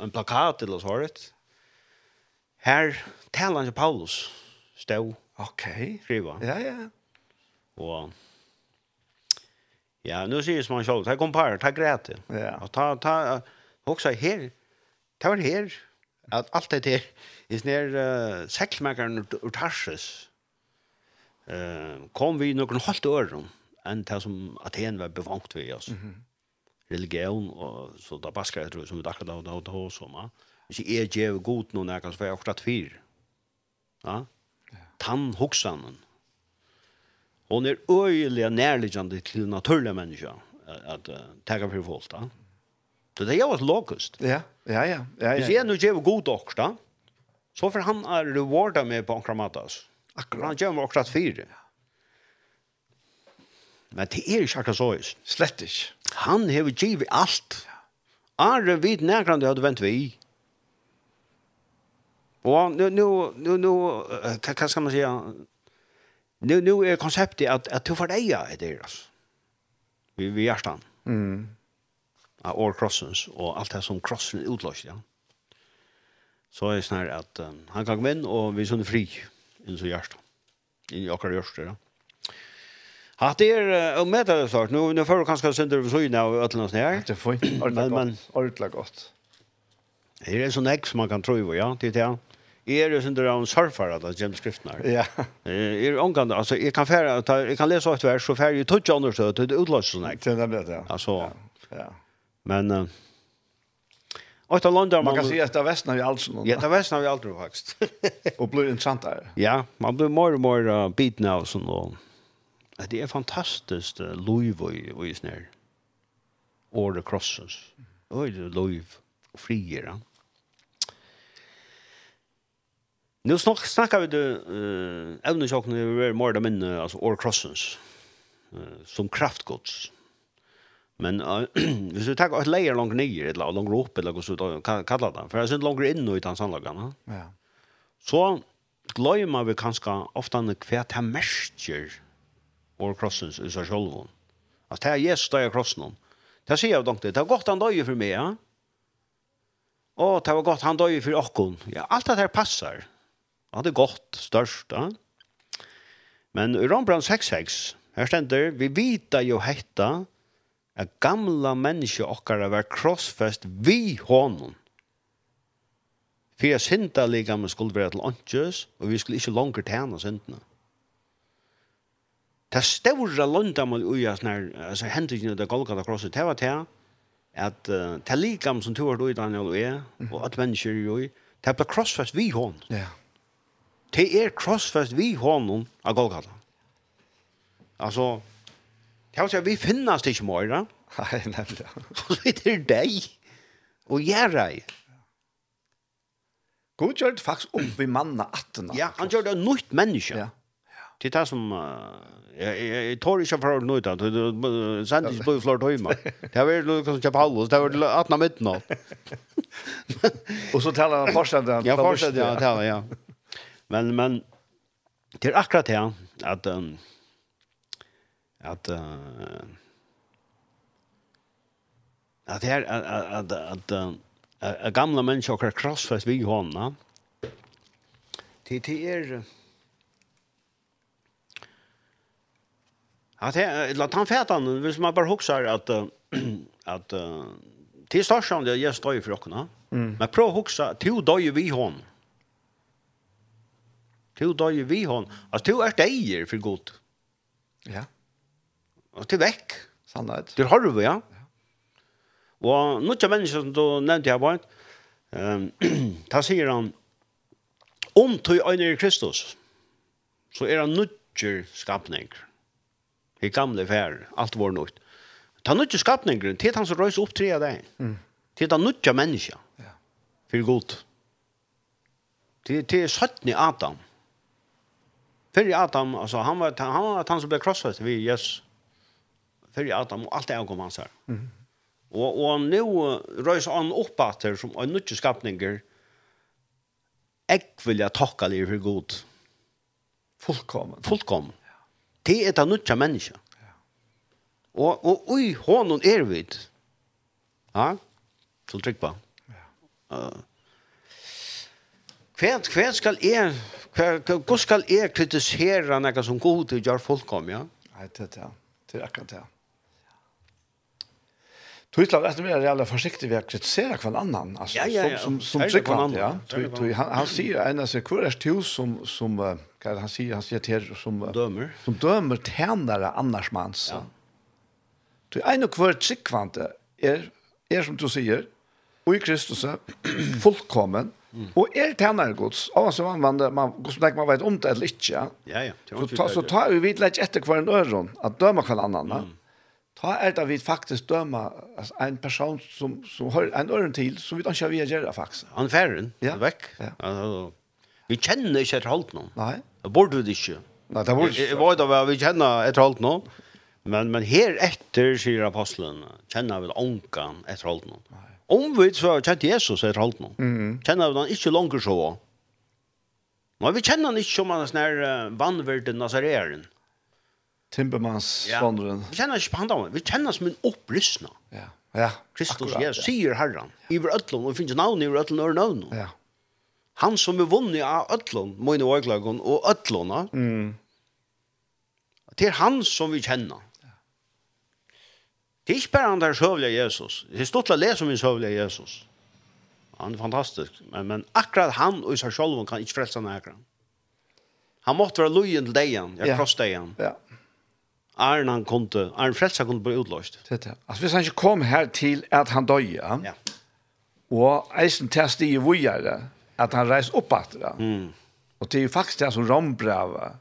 S2: en plakat eller så det. Her taler han Paulus. Stod.
S1: Ok. okay.
S2: skriva.
S1: Ja, ja.
S2: Og Ja, nu sier man sjálv, ta kom par, ta grete.
S1: Ja.
S2: Og ta, ta, også her, ta var her, at alt det her, is her uh, sekkelmakeren ur Tarsus, uh, kom vi noen holdt øren, enn det som Aten var bevangt ved oss. Mm -hmm religion og så da baskar jeg tror som vi dackar då da då så Hvis jeg er djev god någon när kanske jag akkurat fyr. Ja. Tann huxanen. Hon är öjliga närliggande till naturliga at, att tega for folk da. Så det er jo et lokust.
S1: Ja, ja, ja. Ja, ja.
S2: jeg är nu ge god också Så får han er rewarda med på akkurat kramatas.
S1: Akkurat.
S2: Han gör akkurat fyr. Men det er ikke akkurat så.
S1: Slett ikke.
S2: Han hever givet alt. Are vid nærkrande hadde vent vi. Og nu, nu, nu, nu hva hva skal man säga? Nu, nu er konseptet at, at du får eia etter, altså. Vi, vi hjertan.
S1: Mm.
S2: Av år crossens, og alt det som krossen utløst, ja. Så er det sånn her at um, han kan komme inn, og vi er sånn fri, inn så hjertan. Inn i akkurat hjertan, ja. Att det är om med det sagt nu nu kanskje kanske sönder så av och ötlarna her.
S1: Det är fint.
S2: Men men
S1: ordla gott.
S2: Det sånn sån som man kan tro ja, til det är det. Är det sönder en surfare där skriften her?
S1: Ja.
S2: Är omgående altså, jeg kan fære, ta, jeg kan lese et vers så färg ju touch annars så det utløst sånn ex.
S1: Det blir det. ja.
S2: Altså,
S1: Ja.
S2: Men uh, Och till London
S1: man kan se att västern har allt sånt.
S2: Ja, det västern har vi aldrig faktiskt.
S1: och blir intressant där.
S2: Ja, man blir mer och mer uh, biten av sånt och at det er fantastiskt uh, loiv og i snær. Åre crosses. Oi, det er lov og frier. Ja. Nu snak, snakkar vi det uh, evnesjokken vi er mer eller mindre, altså or krossens, uh, som kraftgods. Men uh, hvis vi tar et layer langt nye, eller langt opp, eller hva som kallar det, for jeg synes langt inn og utan sannlagene,
S1: ja.
S2: så gløymer vi kanskje ofte hva det merker or crosses i seg selv. Altså, det er Jesus der i krossen. Det sier jag dock det Det har gått han døg för meg, ja. Och det var gott han døg för okken. Ja, alt det här passar. Ja, det är gott størst, ja. Men i Rombrand 6.6, her stender, vi vita jo hetta, at gamla menneske okkara var krossfest vi honom. For jeg synda ligga med skulle være til åndkjøs, og vi skulle ikke langer tjene syndene. Det større løndamål ui av sånne, altså hendelsene til Golgata Krosset, det var det at uh, det likam som tog ui Daniel og jeg, og at mennesker i, det ble krossfest vi hon.
S1: Ja.
S2: Det er krossfest vi hånden av Golgata. Altså, det var sånn, vi finnes det ikke mer, da.
S1: Nei, nemlig.
S2: Og så er det deg, og gjør deg.
S1: God gjør det faktisk om vi manna attena.
S2: Ja, han gjør det nytt menneske.
S1: Ja.
S2: Det er det som... Jeg tar ikke for å nå ut av det. Sender ikke på i flere timer. Det har vært noe som kjøper halvås. Det har vært 18 av nå.
S1: Og så taler han fortsatt.
S2: Ja, fortsatt, ja. tala, ja. Men, men, det er akkurat det, at... Um, at... Uh, at her, at, at, at, gamla människor krossfest vid honom. Det är Att att han fätan vill man bara huxar att att till starsam det jag står ju för
S1: Mm.
S2: Men pro huxa till då ju vi hon. Till då ju vi hon. Att till är det för gott.
S1: Ja.
S2: Och till veck.
S1: Sannhet.
S2: Det har du ja. Och några människor som då nämnde jag var ehm ta säger han om till en Kristus så är han nutjer skapningar. Det gamle fær, allt var nytt. Ta nu skapningen, til han som rörs upp tre där.
S1: Mm.
S2: Det är nutja människa.
S1: Ja.
S2: For gott. Til, til är Adam. För Adam altså, han var han var han som ble krossad vi Jesus. För Adam och alt det går man så Mm. Och och nu røys han upp åter som en nutja skapninger. jeg vil jeg takke liv för god.
S1: Fullkommen.
S2: Fullkommen. Det er det nødja menneska. Og, og ui, hånden er vid. Ja, så trykk på. Uh, Kvært kvært skal er hva skal er kritisere noe som god til gjør folk kom, ja?
S1: Nei, det er det. det er akkurat det. Tøytla er det mer jävla forsiktig vi att kritisera kvar annan, alltså
S2: ja, ja, ja.
S1: som, som, som
S2: tryggvann,
S1: ja. Han, han säger en av seg, hvor er som, som, som kan han sier, han säger till som
S2: dömer
S1: som dömer tjenere annars mans.
S2: Ja.
S1: Du er en og kvart tryggvante er, er som du säger og i Kristus fullkommen, Mm. Og er tjener gods, av som man, man, man, man, man vet om det eller ikke, ja,
S2: ja, ja.
S1: så, ta, så ta vi vidt lett etter hver en øron, at dømer hver annan, mm. ta er det vi faktisk döma altså, en person som, som har en øron til, som vi ikke har vi å gjøre
S2: faktisk. Han færre,
S1: ja.
S2: vekk.
S1: Ja.
S2: Altså, vi kjenner ikke etter holdt noen. Nei borde det ikke.
S1: Nei, det borde
S2: ikke. Jeg var da vi kjenner etter alt nå, men, men her etter, sier apostelen, kjenner vi ånkan etter alt nå. Om vi så kjent Jesus etter alt nå,
S1: mm.
S2: kjenner vi den ikke langer så. Nei, vi kjenner han ikke som han er sånn her vannverden Nazareren.
S1: Timbermans
S2: Ja. Vi kjenner ikke på han da, vi kjenner som en opplysna.
S1: Ja, ja.
S2: Kristus, Jesus, sier Herren. Ja. Iver ødlom, og vi finner navn i ødlom og navn.
S1: Ja.
S2: Han som er vunnet av ødlån, mine åklagen og ødlåna,
S1: mm.
S2: det er han som vi kjenner. Det er ikke bare han der søvlige Jesus. Det er stort å lese om en søvlige Jesus. Han er fantastisk. Men, men akkurat han og seg selv kan ikke frelse han akkurat. Han måtte være lojen til deg igjen, jeg kross deg igjen.
S1: Ja.
S2: Arne han kunne, til, Arne Frelsa kunne bli utløst.
S1: Det er det. Altså hvis han ikke kom her til at han døde,
S2: ja. ja.
S1: og eisen til å stige vujere, att han reis upp att det.
S2: Mm.
S1: Och det är ju faktiskt det som Rombrava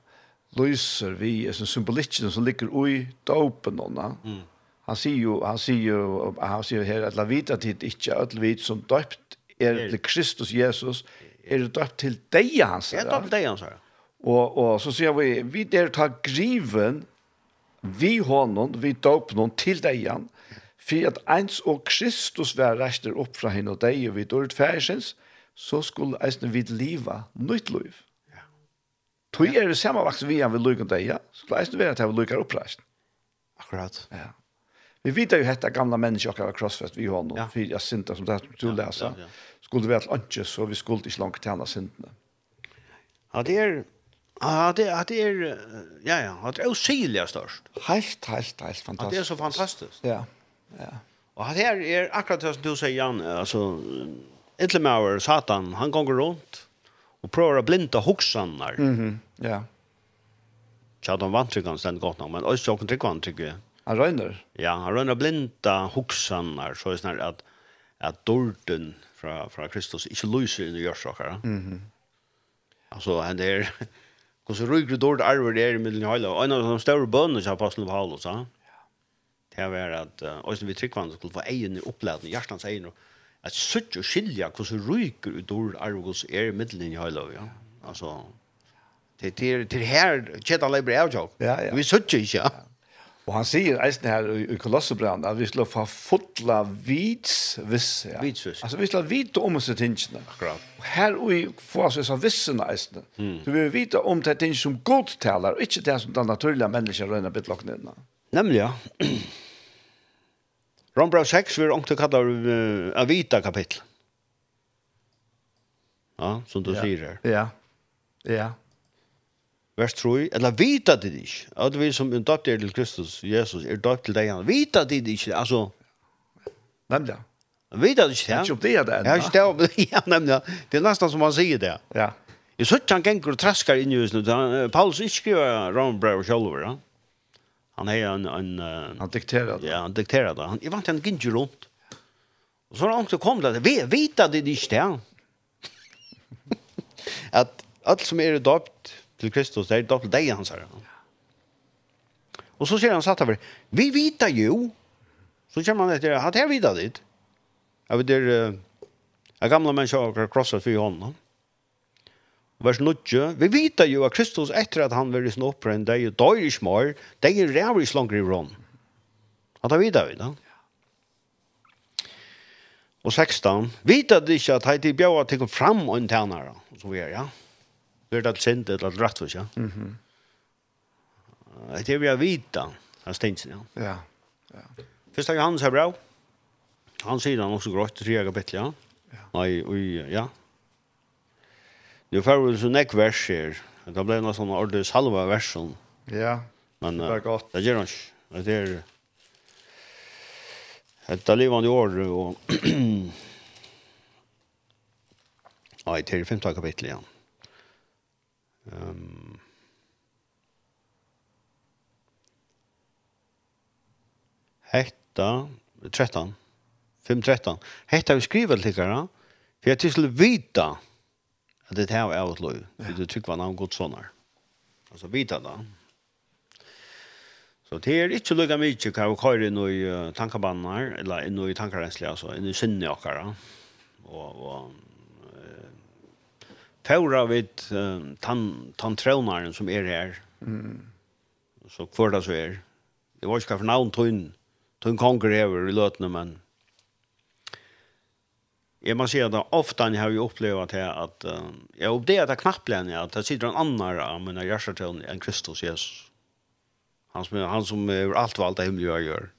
S1: lyser vi är som symboliken som ligger i dopen och Mm. Han säger ju han säger ju han säger här att la vita tid inte öll vit som döpt är er till Kristus Jesus är er döpt till dig hans.
S2: Ja, döpt dig hans.
S1: Och och så säger vi vi där tar griven vi honom vi döpt någon till dig han för att ens och Kristus var räster upp från henne och dig och vi dör färsens. Mm så skulle eisne vid liva nytt liv. Ja. Tog er det samme vaks vi han vil lykke deg, ja? Så skulle eisne være at jeg vil lykke oppreisen.
S2: Akkurat.
S1: Ja. Vi vet jo hette gamla mennesker akkurat krossfest vi har
S2: nå,
S1: ja. for jeg synte som det er som du leser.
S2: Ja, ja,
S1: ja. Skulle vi vært lønge, så vi skulle ikke langt tjene syntene.
S2: Ja, det er... Ja, det er, det er, ja, ja, det er usigelige størst.
S1: Helt, helt, helt
S2: fantastisk. det er så fantastisk.
S1: Ja, ja.
S2: Og det er akkurat det som du sier, Jan, altså, Ytlemauer, Satan, han gonger rundt og prøver å blinde hoksanar. Mm
S1: -hmm. Ja.
S2: Tja, de vantrykkan stendt godt nok, men også åkken tryggvann tryggvann.
S1: Han røyner?
S2: Ja, han røyner blinda hoksanar, så er sånn at, at dården fra, fra Kristus ikke lyser inn i gjørsaker. Mm -hmm. Altså, han er... Og så rykker dårlig arver det er i middelen i høyla. Og en av de større bønene som apostelen Paulus, ja? det var at uh, vi tryggvann skulle få egen i opplæden, hjertens egen, og at sutt og skilja hvordan ryker ut ord arvgås er i middelen i høylov, ja. Altså, det, det, er, det er her kjetan leiber er tjokk.
S1: Ja, ja.
S2: Vi sutt ikke, ja.
S1: Og han sier eisen her i i Kolossebrand at vi skal få fotla vits visse, Ja.
S2: Vits viss.
S1: Altså vi skal vite om disse tingene.
S2: Akkurat.
S1: Og her og vi får oss disse vissene eisen. Mm. Så vi vil vite om det ting som godt taler, og ikke det som den naturlige mennesker røyner bitt lagt ned.
S2: Nemlig, ja. Rombrau 6 vil ångte kallar uh, avita kapittel. Ja, som du ja. sier her.
S1: Ja, ja.
S2: Vers 3, eller vita det ikke. At vi som er døpt til Kristus, Jesus, er døpt til deg. Vita det ikke, altså.
S1: Nemlig.
S2: Vita det ikke,
S1: ja. ikke kjøpte det enda.
S2: Ja, ikke det, ja, nemlig. Det er nesten som han sier det.
S1: Ja.
S2: Jeg synes han ganger og traskar inn i husen. Paulus ikke skriver Rombrau selv, ja. Ja han har en, en uh,
S1: han dikterar det.
S2: Ja, han dikterar det. Han, jag vant han gick ju runt. Och så har han också kom det vi vet vita det är inte det. att allt som är döpt till Kristus, det är döpt dig han säger. Och så säger han satt över, vi vet ju. Så kör man efter, att här vet det. Jag vet det, uh, gamla människor har krossat för honom. Mm vers 9, vi vita jo at Kristus etter at han var i sin det er jo døyr i smør, det er rævrig slanger i rån. At det vita vi da. Og 16, vita det ikke at heit i bjøa til kom fram og en tænare, så vi er, ja. Det er det sint, det er det rett for seg. Mhm. Det er vi har vita, han stensen, ja.
S1: Ja,
S2: ja. Først er Johannes her bra. Han sier han også grått, tre jeg kapittel, ja. Nei, oi, ja, Nu får vi så nek vers her. Det ble noe sånn ordentlig salva version.
S1: Ja.
S2: Men
S1: det
S2: är
S1: godt.
S2: Det gjør han. ikke. Det är livet livande år Og... Nei, det er femte kapittel igen. Um... Hetta 13 513. Hetta vi skriver til dere, For jeg til vita at det her er et lov. Ja. Det tycker man har gått her. Altså vita da. Så det er ikke lika mye hva vi kører inn i tankebanen her, eller inn i tankarensliga altså, inn i sinne okkara. Og, og och Paura vid uh, tan tantronaren som er her, Mm. Så hvor det så er. Det var ikke hva ju kanske någon tunn tunn konkurrerar i løtene, men Jag måste säga att ofta har jag upplevt här att uh, jag uppdaterar knappt att det sitter en annan av mina hjärtatön än Kristus Jesus. Han som, han som är allt vad allt är gör.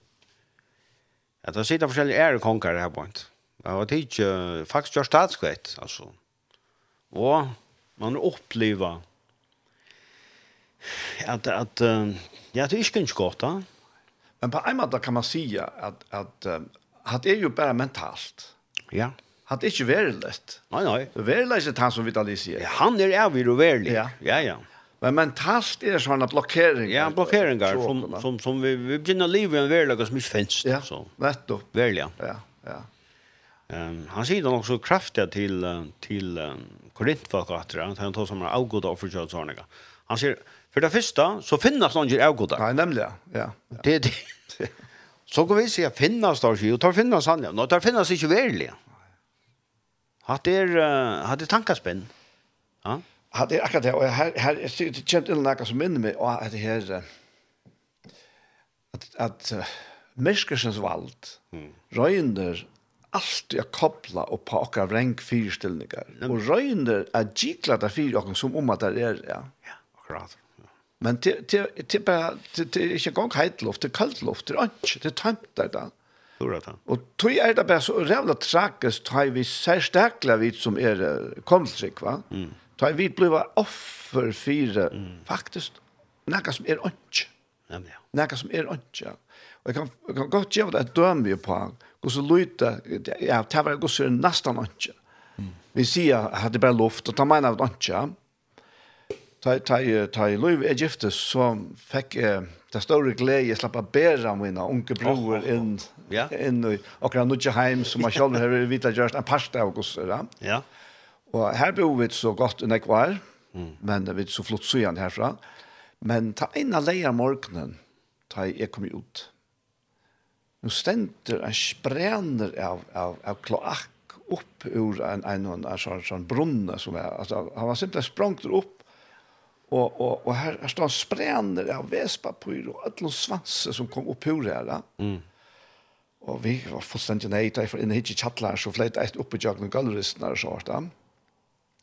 S2: Att det sitter olika ärekonkar här på inte. och har tid uh, faktiskt gör statsskett alltså. Och man upplever att, att uh, ja, det är inte gott. Uh.
S1: Men på en måte kan man säga att, att, att, att det är ju bara mentalt.
S2: Ja.
S1: Hatt ikkje verilet.
S2: Nei, nei.
S1: Så verilet er han som Vitali
S2: sier. Ja, han er avir og verilig.
S1: Ja,
S2: ja. ja.
S1: Men mentalt er det såna blockeringar.
S2: Ja, blockeringar som, som, som vi, vi börjar leva i en verilig som ikke finnes.
S1: Ja,
S2: så.
S1: då
S2: väl
S1: Ja, ja.
S2: Um, han säger då också kraftigt till til, til um, Korintfolk at det, han tar som er avgoda og såna. Han säger för det första så finnas någon ju avgoda.
S1: Nej, nämligen. ja.
S2: Det det. Så går vi se finnas då ju, tar finnas han, ja. Nå, tar finnas inte verilig. Att det är hade tankaspenn. Ja.
S1: Hade det akkurat det och här här är det känt till några som minner mig och att det här att att människans vald
S2: mm.
S1: röjnder allt jag koppla och på och rank fyrställningar och röjnder att gikla där fyra och som om att det är ja.
S2: Ja, akkurat.
S1: Men det till, det bara det är inte gång kalt luft, det kallt luft, det är inte det där.
S2: Klura det.
S1: Og tog er det bare så rævla trakkes, tog vi særstakla vid som er komstrik, va? Mm. Tog vi bliva offer for mm. faktisk nekka som er ondkje.
S2: Ja, ja.
S1: Nekka som er ondkje. Og jeg kan, jeg kan godt gjøre det et dømme på hos så lyte, ja, det var hos å nesten ondkje. Mm. Vi sier at det bare luft, og ta meg av ondkje. Ta, ta, ta i Louis Egyptus så fick eh, det stora glädje slappa bära mina bæra unge bror in
S2: Ja.
S1: Inn i akkurat nudje heim som man selv har vita gjørst en parste av oss.
S2: Ja.
S1: Og her bor vi så godt enn jeg var, men det er så flott så igjen herfra. Men ta inn av leia morgenen, ta jeg kom ut. Nå stender en sprener av, av, av kloakk opp ur en, en, en, en sånn, sånn brunne som er, altså, han var simpelthen sprangt opp og og og her her står sprenner av vespapyr og all svanser som kom upp ur her.
S2: Mm.
S1: Og vi var fullstendig nøy, da jeg var inne hit i kjattler, så fløyte jeg opp i jakken og galleristen og så hvert.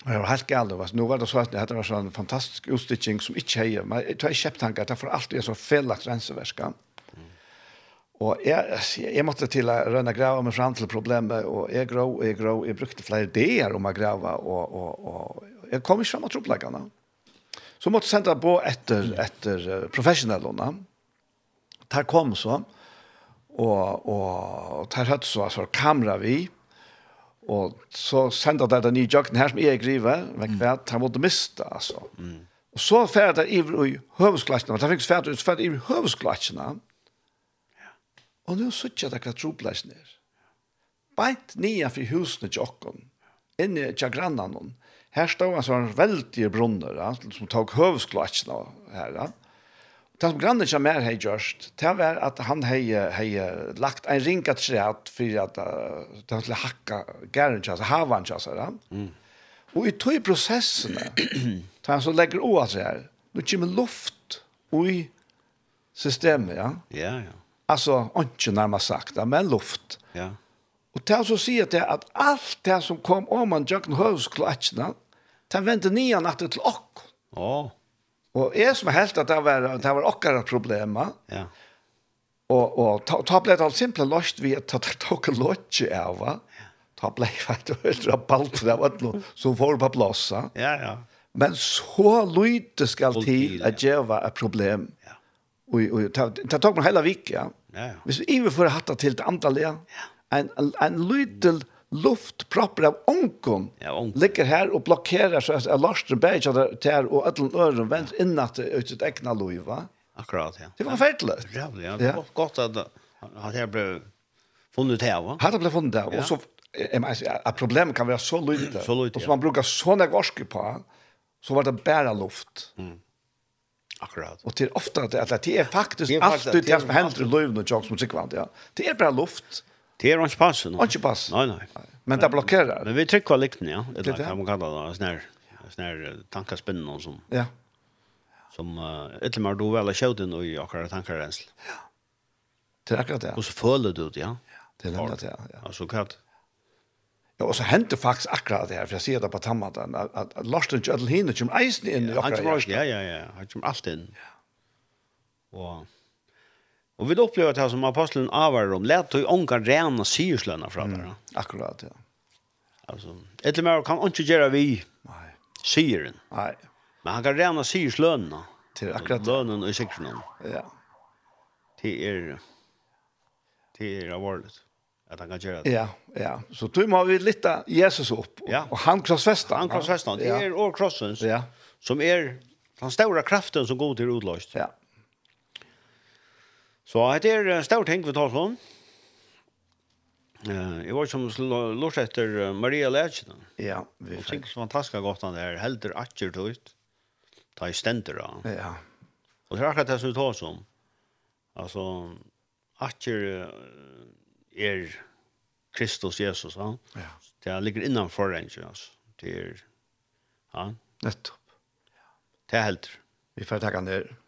S1: Og jeg var helt gale, det. Nå var det så at det var sånn fantastisk utstitching som ikke heier. Men jeg tror jeg kjøpte han, det var alltid en sånn fellagt renseverska. Mm. Og jeg, jeg måtte til å rønne grava meg fram til problemet, og jeg grå, og jeg grå, jeg brukte flere ideer om å grava, og, og, og jeg kom ikke fram av troppleggene. Så måtte jeg sende på etter, etter professionellene. Der kom så, og og, og tar hatt så altså kamera vi, og så sendte det den nye jøkken her som jeg griver, men hva han måtte miste, altså. Mm. Og så færre det i høvesklatsjene, og det fikk færre ut færre i høvesklatsjene, og nå sitter jeg det hva tropleisen er. Beint nye for husene jakken inne til grannene, her stod han sånn veldig brunner, som tok høvesklatsjene her, ja Det som grannen som er hei gjørst, det var at han hei, hei lagt en ringa træt for at uh, han skulle hakka gæren tjassa, havan tjassa, ja? Mm. Og i tog prosessene, da han så legger å at her, nå kommer luft i systemet, ja?
S2: Ja, ja.
S1: Altså, ikke nærmest sagt, men luft.
S2: Ja.
S1: Og det så sier det at alt det som kom om man jøkken høvsklatjene, det vendte nian at det til okk.
S2: Åh. Oh.
S1: Og jeg som helt at det var, det var okkara problemer,
S2: ja.
S1: og, og ta, ta ble det alt simple løst vi at ta tok en løtje av, va? ta ble det helt rabalt av var noe som får på plassa.
S2: Ja, ja.
S1: Men så lyte skal til at det var et problem.
S2: Ja.
S1: Og, og ta tok man hele vik, ja.
S2: Ja, ja.
S1: Hvis vi ikke får hatt det til det andre, ja. en, en, en lyte luftpropper av onkon
S2: ja, onken.
S1: ligger her og blokkerer så at Larsen Berg hadde tær og ødelen øren inn innatt ut sitt egna liv, va?
S2: Akkurat, ja.
S1: Det var færdelig.
S2: Rævlig, ja.
S1: Det
S2: var godt at, at jeg ble funnet her, va?
S1: Her ble funnet her,
S2: ja.
S1: og så jeg mener, at problemet kan være så lydelig,
S2: så
S1: lydelig, og
S2: som
S1: man bruker sånne gorske på, så var det bare luft.
S2: Mm.
S1: Akkurat. Og til ofte at det, at
S2: det er faktisk
S1: alt det som hender i løyvene, som sikkert, ja. Det er bare luft. Ja.
S2: Det är inte passen.
S1: Inte passen.
S2: Nej, nej.
S1: Men det blockerar.
S2: Men vi trycker väl likten, ja.
S1: Det där
S2: kan man kalla det snär snär tankaspinnen som.
S1: Ja.
S2: Som uh, ett mer då väl sköt in i akkurat tankarens. Ja.
S1: Det är akkurat det.
S2: Och så följer du det, ja.
S1: Det är lätt ja. ja.
S2: Alltså kat.
S1: Ja, og så hendte faktisk akkurat det her, for jeg sier det på tammaten, at, at Lars den Kjödel hinner kommer eisen inn i akkurat.
S2: Ja, ja, ja, han kommer alt inn. Ja. Och Och vi då det här som aposteln avvarer om. Lät du ångar rena syrslöna från mm.
S1: Akkurat, ja.
S2: Alltså, etter mer kan inte göra vi
S1: Nej.
S2: syren.
S1: Nej.
S2: Men han kan rena syrslöna.
S1: Till akkurat.
S2: Lønnen och sektionen.
S1: Ja.
S2: Till er till er avvarligt. Att han kan göra det.
S1: Ja, ja. Så då må vi lytta Jesus upp.
S2: Och, ja.
S1: och han krossfästa.
S2: Han krossfästa. Det är ja. och.
S1: Ja.
S2: Som är den stora kraften som går till utlöst.
S1: Ja.
S2: Så det er en stor ting vi tar sånn. Uh, jeg var som lort etter Maria Lætjene.
S1: Ja, vi fikk.
S2: Og så fantastisk godt han der, helder atjer tøyt, ta i stender av.
S1: Ja.
S2: Og det er akkurat det som vi tar som. Altså, atjer er Kristus Jesus, ja.
S1: ja.
S2: Det ligger innanfor en, altså. Det er, ja.
S1: Nettopp.
S2: Det er helder.
S1: Vi får takke
S4: han der. Ja.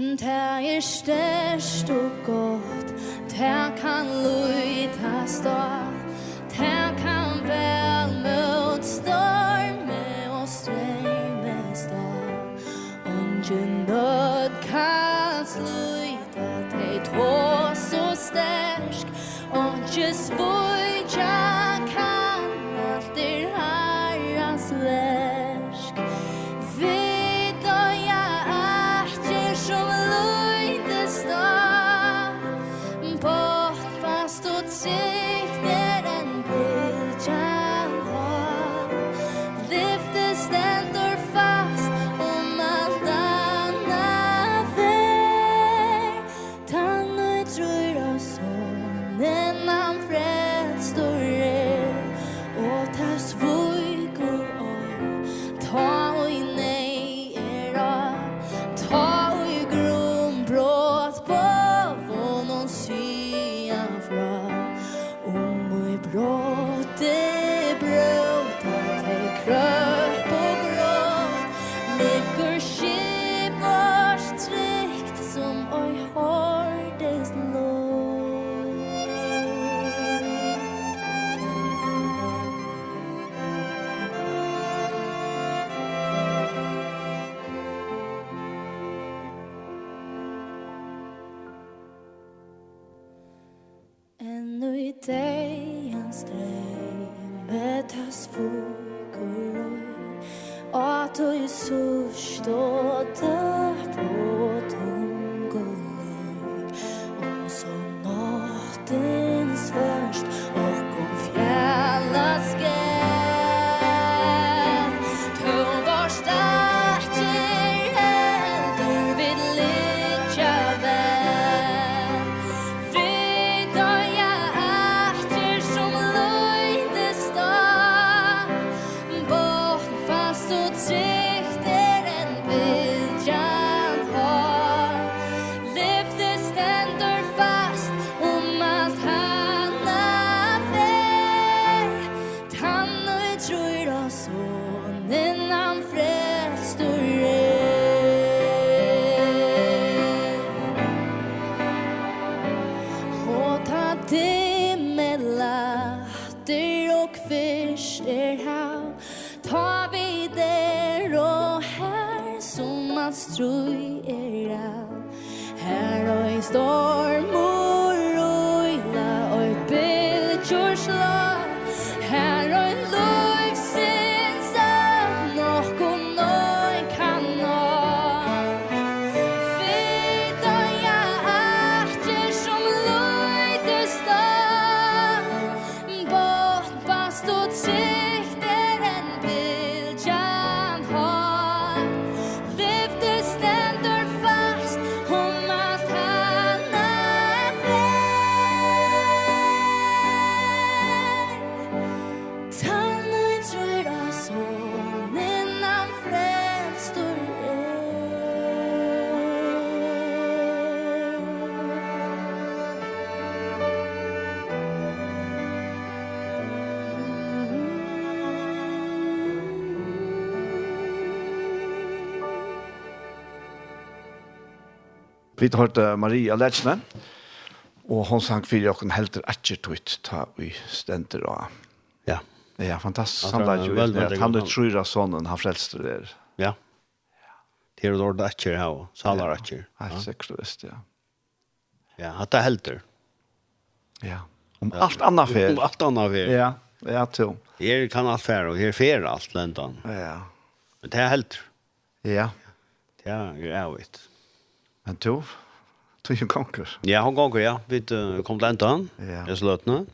S4: Det er størst og godt Det kan lyta stå Det kan vel mot storme og streme stå Ungen nød kan sluta Det tås og størst Ungen svår Vi
S1: har hørt Maria Letsne, og hun sang fire og hun helter etter tøyt ta i stenter og...
S2: Ja.
S1: Ja, fantastisk. Han
S2: lær
S1: jo ut han er tror av sånnen han frelste det.
S2: Ja. Det er dårlig etter her og salar etter.
S1: Helt sikkert visst, ja.
S2: Ja, hatt det helter.
S1: Ja. Om alt annet
S2: fer.
S1: Om
S2: alt annet fer.
S1: Ja, ja, to.
S2: Her kan alt fer, og her fer alt lendan.
S1: Ja.
S2: Men det er helter.
S1: Ja.
S2: Det er jo avvitt.
S1: Men to, to er konkur?
S2: Ja, han konger, ja. Vi kom til enda
S1: han,
S2: jeg sløtene.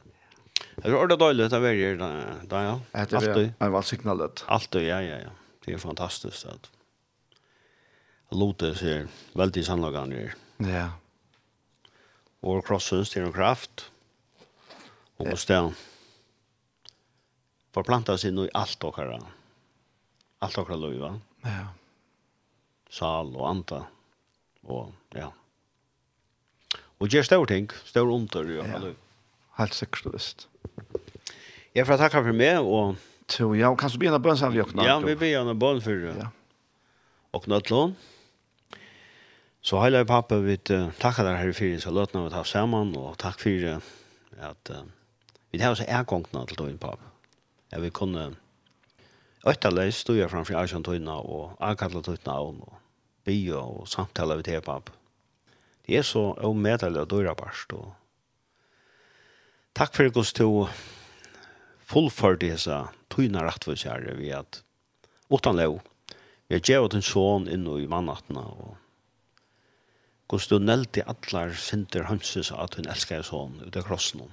S2: Det var ordentlig døylig å være her da, ja.
S1: det, vi
S2: har
S1: vært signalet.
S2: Alt ja, ja, ja. Det er fantastisk at Lotus er veldig sannlagene her.
S1: Ja.
S2: Og krossens til noen kraft. Og hos det, Forplanta seg nå i alt dere. Alt dere løyva.
S1: Ja.
S2: Sal og anta. Og ja. Og gjør større ting, større under.
S1: Ja.
S2: ja.
S1: Helt sikkert visst.
S2: Jeg får takke for meg, og...
S1: to ja, kan du begynne bønn sammen vi åkna?
S2: Ja, vi begynne bønn for
S1: ja.
S2: åkna et lån. Så heila pappa, vi uh, takkar deg her i fyrir, så løtna vi ta saman, og takk fyrir at uh, vi tar oss ergångna til døgn, pappa. Ja, vi kunne øytaløy stod jeg framfor Arsjantøyna og Akatla tøyna og bio og samtale ved tepap. Det er så omedelig og dørabarst. Og... Takk for oss til fullført disse tøyna rettforskjære vi at utan lov. Vi har gjørt en sånn inn i mannatna og hvordan du nølte allar sinter hønses at hun elskar en sånn ut av krossen.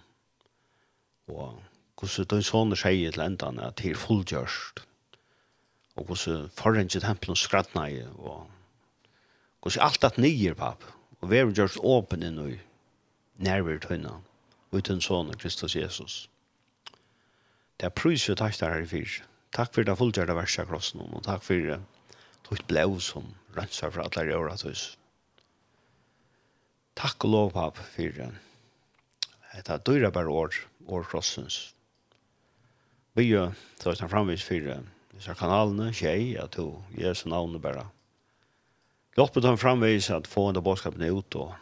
S2: Og hvordan du sånn sier til endan at det er fullgjørst. Og hvordan forrengi tempelen skratna i og Gås alt at nyer, papp. Og vi er gjørst åpne nå i nærvær tøyna, uten sånne Kristus Jesus. Det er prøys vi takk der her i fyr. Takk for det fullgjørte verset krossen, og takk for det tog blev som rønser fra alle i året hos. Takk og lov, papp, for det. Det er dyre bare år, år krossens. Vi gjør, så er det framvis for det, disse kanalene, tjej, at du, Jesu navnet bare, hjelpe dem framvis at få enda budskapen ut Og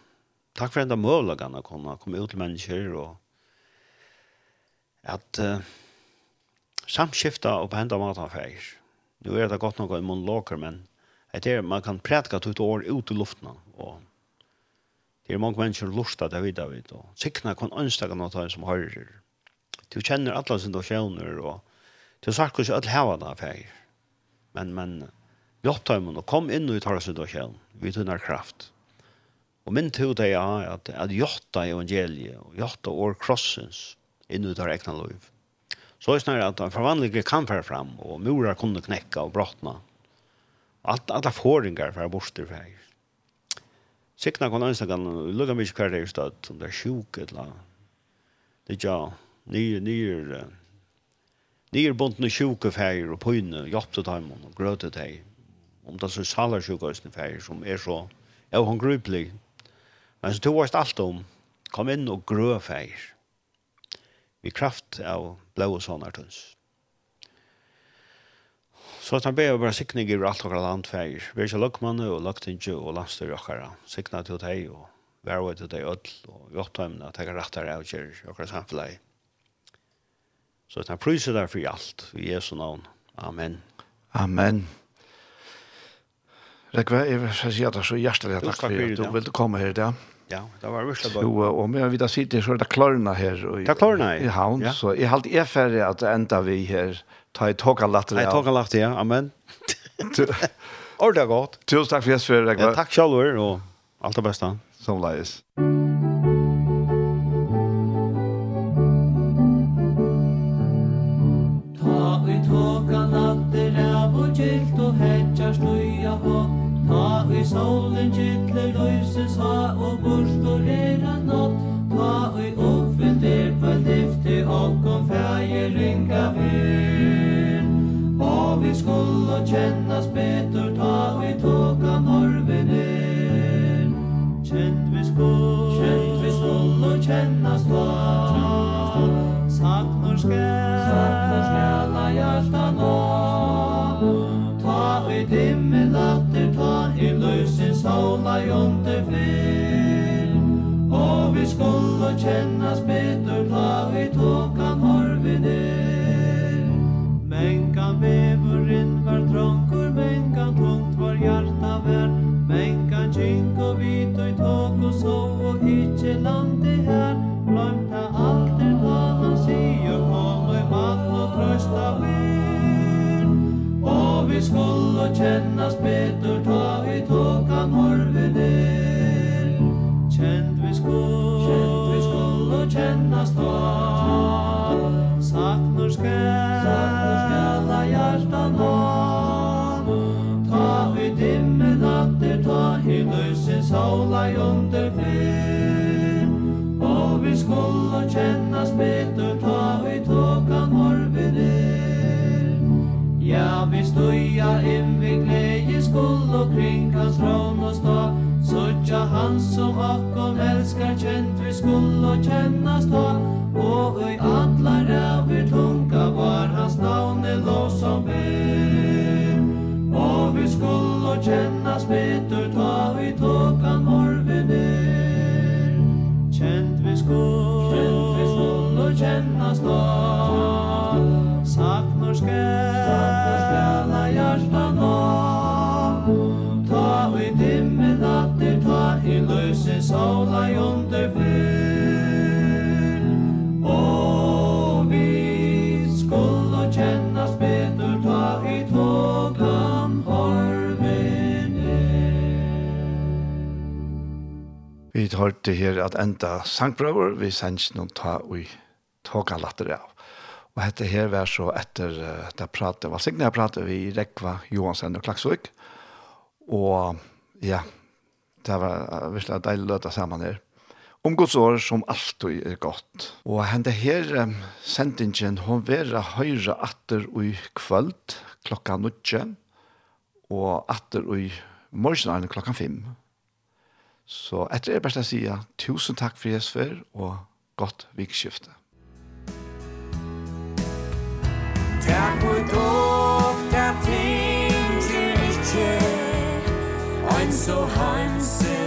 S2: takk for enda där å kunne komme ut til mennesker. Og at uh, samskifta og på hända maten feir. Nu er det gott något i monologer men det er man kan prätka ut år ut i luften Og det är många människor lustar det vidare vid og sikna kan önska något som hører. Du kjenner alle sina känner och du sagt hvordan alle hava det feir. men men hjelp dem og kom inn i tarra situasjonen, vi tunner kraft. Og min tog det er at, at hjelp evangeliet, og hjelp år krossens, inn i tarra egna liv. Så er det snarere at forvandlinge kan fære fram, og murar kunne knekka og brottna. Alt, alle fåringar fære borster fære. Sikna kon anstakan, lukka mykje hver det er støtt, om det er sjuk, eller det er ja, nye, nye, nye bondne sjuke fære og pøyne, hjelp til dem og grøte til dem om det er så salarsjukhusen färger som er så ja, hon gruvlig. Men så tog oss alt om kom inn og grø färger. Vi kraft av blå og sånne tøns. Så att han ber bare sikning i alt och land landfärger. Vi er är så luckmanne och lucktinge och landstyrjökare. Sikna till dig och värva till dig öll och jottömna att jag rettere av kyrk och samfunnet. Så att han pryser der for alt I Jesu navn. Amen.
S1: Amen. Rekve, jeg vil si at det er så hjertelig takk for at du ville komme her i dag.
S2: Ja, det var virkelig bra.
S1: Jo, og med vi da sitter så er det klarna her i,
S2: det klarna,
S1: i havn,
S2: ja.
S1: så jeg halte er ferdig at enda vi her tar i tåkalatter.
S2: Nei, tåkalatter, ja, amen. Ordet er godt.
S1: Tusen takk for jeg spør, Rekve.
S2: Ja, takk selv, og alt det beste.
S1: Som leis.
S5: Musikk solen kittler løyses ha og borstor er at natt. Ta oi oppfyllt er på lyfte og om fæje ringa vir Og vi skulle kjennas betur ta i toka norven er Kjent vi skulle, kjent vi skulle kjennas ta Zion. sangprøver, vi sendte noen ta og tog alle etter av. Og dette her var så etter uh, det pratet, var sikkert jeg pratet vi i Rekva, Johansen og Klaksvøk. Og ja, det var uh, virkelig deilig løte sammen her. Om Guds år som alltid er godt. Og henne her um, sendingen, hun vera høyre atter i kvöld klokka nødje, og atter i morgenen klokka fem. Så etter er best å si tusen takk for Jesper og godt vikskifte.
S4: Takk for dog, der ting til ikke, ein så hansen.